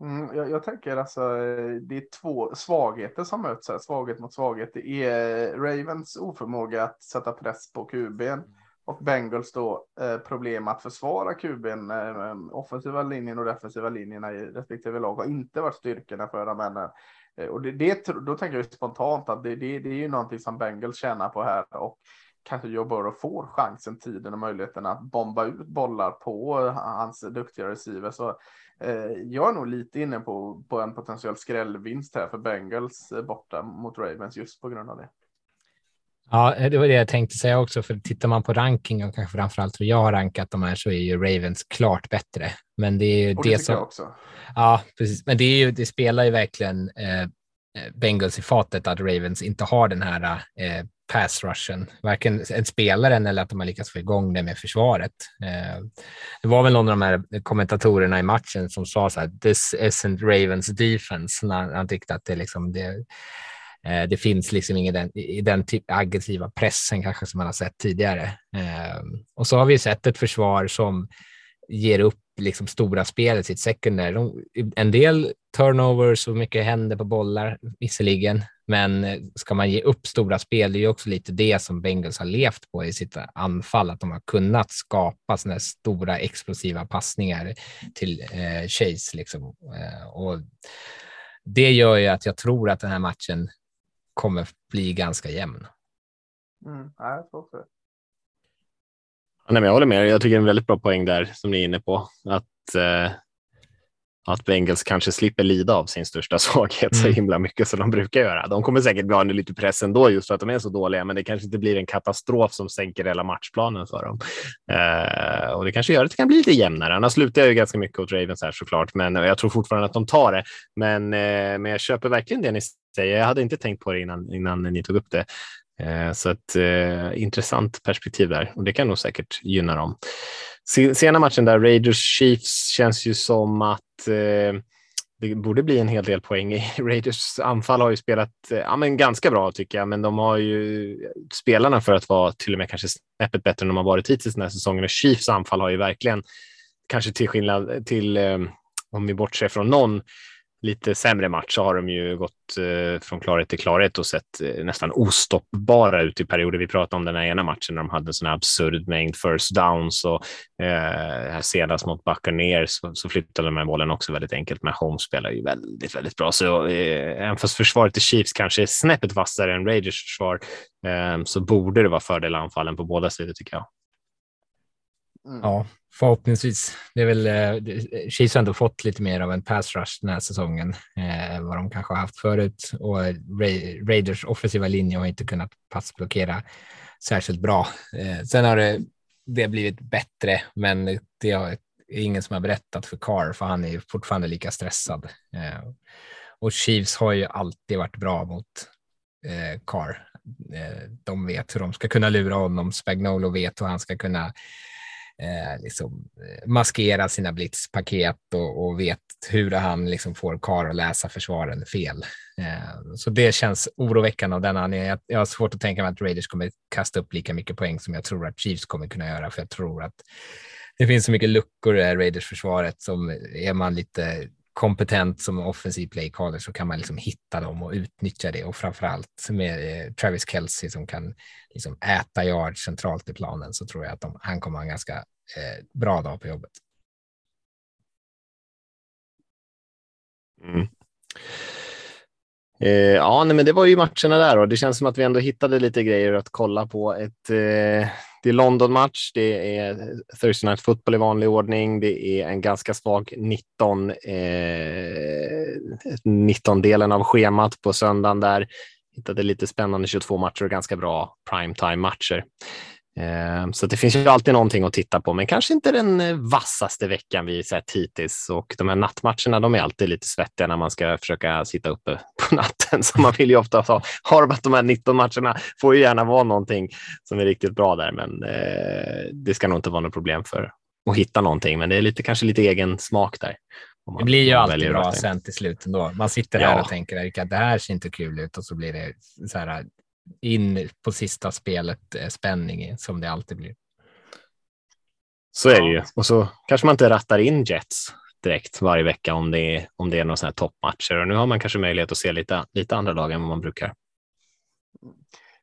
Mm, jag, jag, tänker alltså, eh, det är två svagheter som möts här, svaghet mot svaghet. Det är Ravens oförmåga att sätta press på QBn och Bengals då eh, problem att försvara kuben. Eh, offensiva linjen och defensiva linjerna i respektive lag har inte varit styrkorna för de männen. Eh, och det, det, då tänker jag spontant att det, det, det är ju någonting som Bengals tjänar på här och kanske Joe Burrow får chansen, tiden och möjligheten att bomba ut bollar på hans duktiga receiver. Så eh, jag är nog lite inne på, på en potentiell skrällvinst här för Bengals eh, borta mot Ravens just på grund av det. Ja, det var det jag tänkte säga också, för tittar man på ranking och kanske framförallt hur jag har rankat de här så är ju Ravens klart bättre. Men det är ju och det, det som... också. Ja, precis. Men det, är ju, det spelar ju verkligen eh, Bengals i fatet att Ravens inte har den här eh, pass rushen, varken en spelaren eller att de har lyckats få igång det med försvaret. Eh, det var väl någon av de här kommentatorerna i matchen som sa så här, this isn't Ravens defense, när han tyckte att det liksom det Eh, Eh, det finns liksom ingen den, i den typ aggressiva pressen kanske som man har sett tidigare. Eh, och så har vi sett ett försvar som ger upp liksom stora spel i sitt secondary. En del turnovers och mycket händer på bollar visserligen, men eh, ska man ge upp stora spel, det är ju också lite det som Bengals har levt på i sitt anfall, att de har kunnat skapa sådana stora explosiva passningar till eh, Chase. Liksom. Eh, och det gör ju att jag tror att den här matchen kommer bli ganska jämn. Mm, ja, jag tror Nej, men jag håller med. Jag tycker det är en väldigt bra poäng där som ni är inne på. Att, eh, att Bengals kanske slipper lida av sin största svaghet så Mm. himla mycket som de brukar göra. De kommer säkert bli under lite press ändå just för att de är så dåliga, men det kanske inte blir en katastrof som sänker hela matchplanen för dem. Eh, och det kanske gör att det kan bli lite jämnare. Annars slutar jag ju ganska mycket åt Ravens här såklart, men jag tror fortfarande att de tar det. Men, eh, men jag köper verkligen det ni säger. Jag hade inte tänkt på det innan, innan ni tog upp det. Eh, Så ett eh, intressant perspektiv där och det kan nog säkert gynna dem. Sena matchen där, Raiders Chiefs, känns ju som att eh, det borde bli en hel del poäng. i. *laughs* Raiders anfall har ju spelat eh, ja, men ganska bra tycker jag, men de har ju spelarna för att vara till och med kanske snäppet bättre än de har varit hittills den här säsongen. Och Chiefs anfall har ju verkligen, kanske till skillnad till, eh, om vi bortser från någon lite sämre match så har de ju gått eh, från klarhet till klarhet och sett eh, nästan ostoppbara ut i perioder. Vi pratade om den här ena matchen när de hade en sån här absurd mängd first downs och eh, här senast mot Buccaneers så, så flyttade de med bollen också väldigt enkelt. Men Holmes spelar ju väldigt, väldigt bra. Så eh, även fast försvaret i Chiefs kanske är snäppet vassare än Raiders försvar eh, så borde det vara fördel anfallen på båda sidor tycker jag. Mm. Ja, förhoppningsvis. Det är väl, eh, Chiefs har ändå fått lite mer av en pass rush den här säsongen eh, än vad de kanske har haft förut och Ra- Raiders offensiva linje har inte kunnat passblockera särskilt bra. Eh, sen har det, det blivit bättre, men det är ingen som har berättat för Carr, för han är ju fortfarande lika stressad. Eh, och Chiefs har ju alltid varit bra mot eh, Carr. Eh, de vet hur de ska kunna lura honom. Spagnolo vet hur han ska kunna eh, liksom, eh, maskera sina blitzpaket och, och vet hur han liksom får karl att läsa försvaren fel. Eh, så det känns oroväckande av den anledningen. Jag, jag har svårt att tänka mig att Raiders kommer kasta upp lika mycket poäng som jag tror att Chiefs kommer kunna göra, för jag tror att det finns så mycket luckor i Raiders-försvaret som är man lite kompetent som offensiv playcaller så kan man liksom hitta dem och utnyttja det och framförallt med eh, Travis Kelce som kan liksom äta yard centralt i planen så tror jag att de, han kommer ha en ganska eh, bra dag på jobbet. Mm. Eh, ja, nej, men det var ju matcherna där och det känns som att vi ändå hittade lite grejer att kolla på. Ett, eh, det är London-match, det är Thursday Night Football i vanlig ordning, det är en ganska svag 19, eh, 19-delen av schemat på söndagen där. Hittade lite spännande 22 matcher och ganska bra primetime-matcher. Eh, Så det finns ju alltid någonting att titta på, men kanske inte den eh, vassaste veckan vi sett hittills. Och de här nattmatcherna, de är alltid lite svettiga när man ska försöka sitta uppe *laughs* på natten. Så man vill ju ofta ha, har de, här 19 matcherna får ju gärna vara någonting som är riktigt bra där, men eh, det ska nog inte vara något problem för att hitta någonting. Men det är lite, kanske lite egen smak där. Det blir ju alltid bra sen till slut ändå. Man sitter Ja. här och tänker att det här ser inte kul ut och så blir det så här in på sista spelet eh, spänning som det alltid blir. Så är det ju. Och så kanske man inte rattar in Jets direkt varje vecka om det är, om det är några sådana här toppmatcher. Och nu har man kanske möjlighet att se lite, lite andra lag än vad man brukar.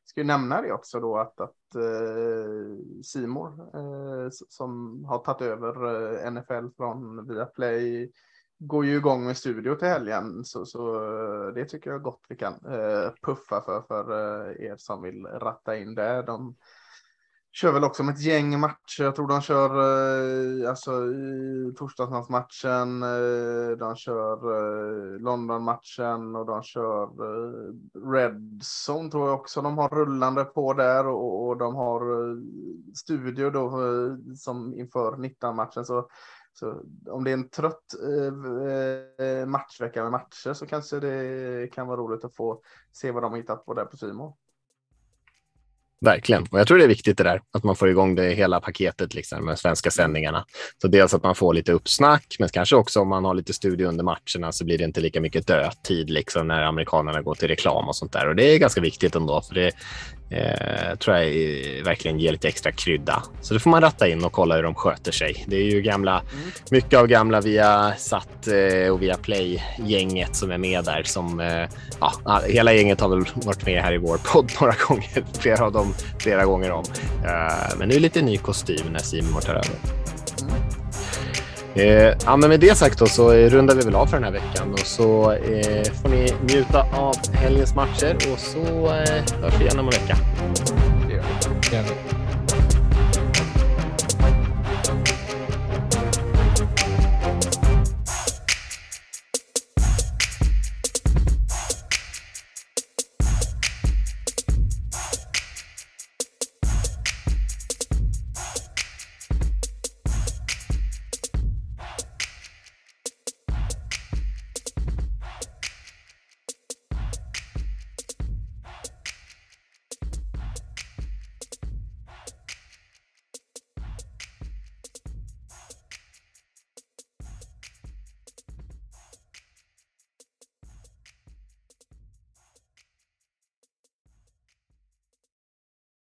Ska ju nämna det också då att, att eh, Simor eh, som har tagit över eh, NFL från Viaplay går ju igång med studio till helgen så, så eh, det tycker jag gott vi kan eh, puffa för för eh, er som vill ratta in det. De kör väl också med ett gäng matcher. Jag tror de kör eh, alltså i torsdagsmatchen. Eh, de kör eh, London-matchen och de kör eh, Red Zone tror jag också de har rullande på där och, och de har eh, studio då eh, som inför 19-matchen. Så, så om det är en trött eh, eh, matchvecka med matcher så kanske det kan vara roligt att få se vad de har hittat på där på Simon. Verkligen. Och jag tror det är viktigt det där, att man får igång det hela paketet liksom, med svenska sändningarna. Så dels att man får lite uppsnack, men kanske också om man har lite studio under matcherna så blir det inte lika mycket dödtid liksom, när amerikanerna går till reklam och sånt där. Och det är ganska viktigt ändå, för det eh, tror jag verkligen ger lite extra krydda. Så det får man ratta in och kolla hur de sköter sig. Det är ju gamla, mycket av gamla via Satt eh, och via Play-gänget som är med där. Som, eh, ja, hela gänget har väl varit med här i vår podd *laughs* några gånger, flera av dem flera gånger om. Eh, men nu är lite ny kostym när Simon tar över. Mm. Eh, ja, men med det sagt då, så eh, rundar vi väl av för den här veckan och så eh, får ni njuta av helgens matcher och så eh, hörs vi igen om en vecka.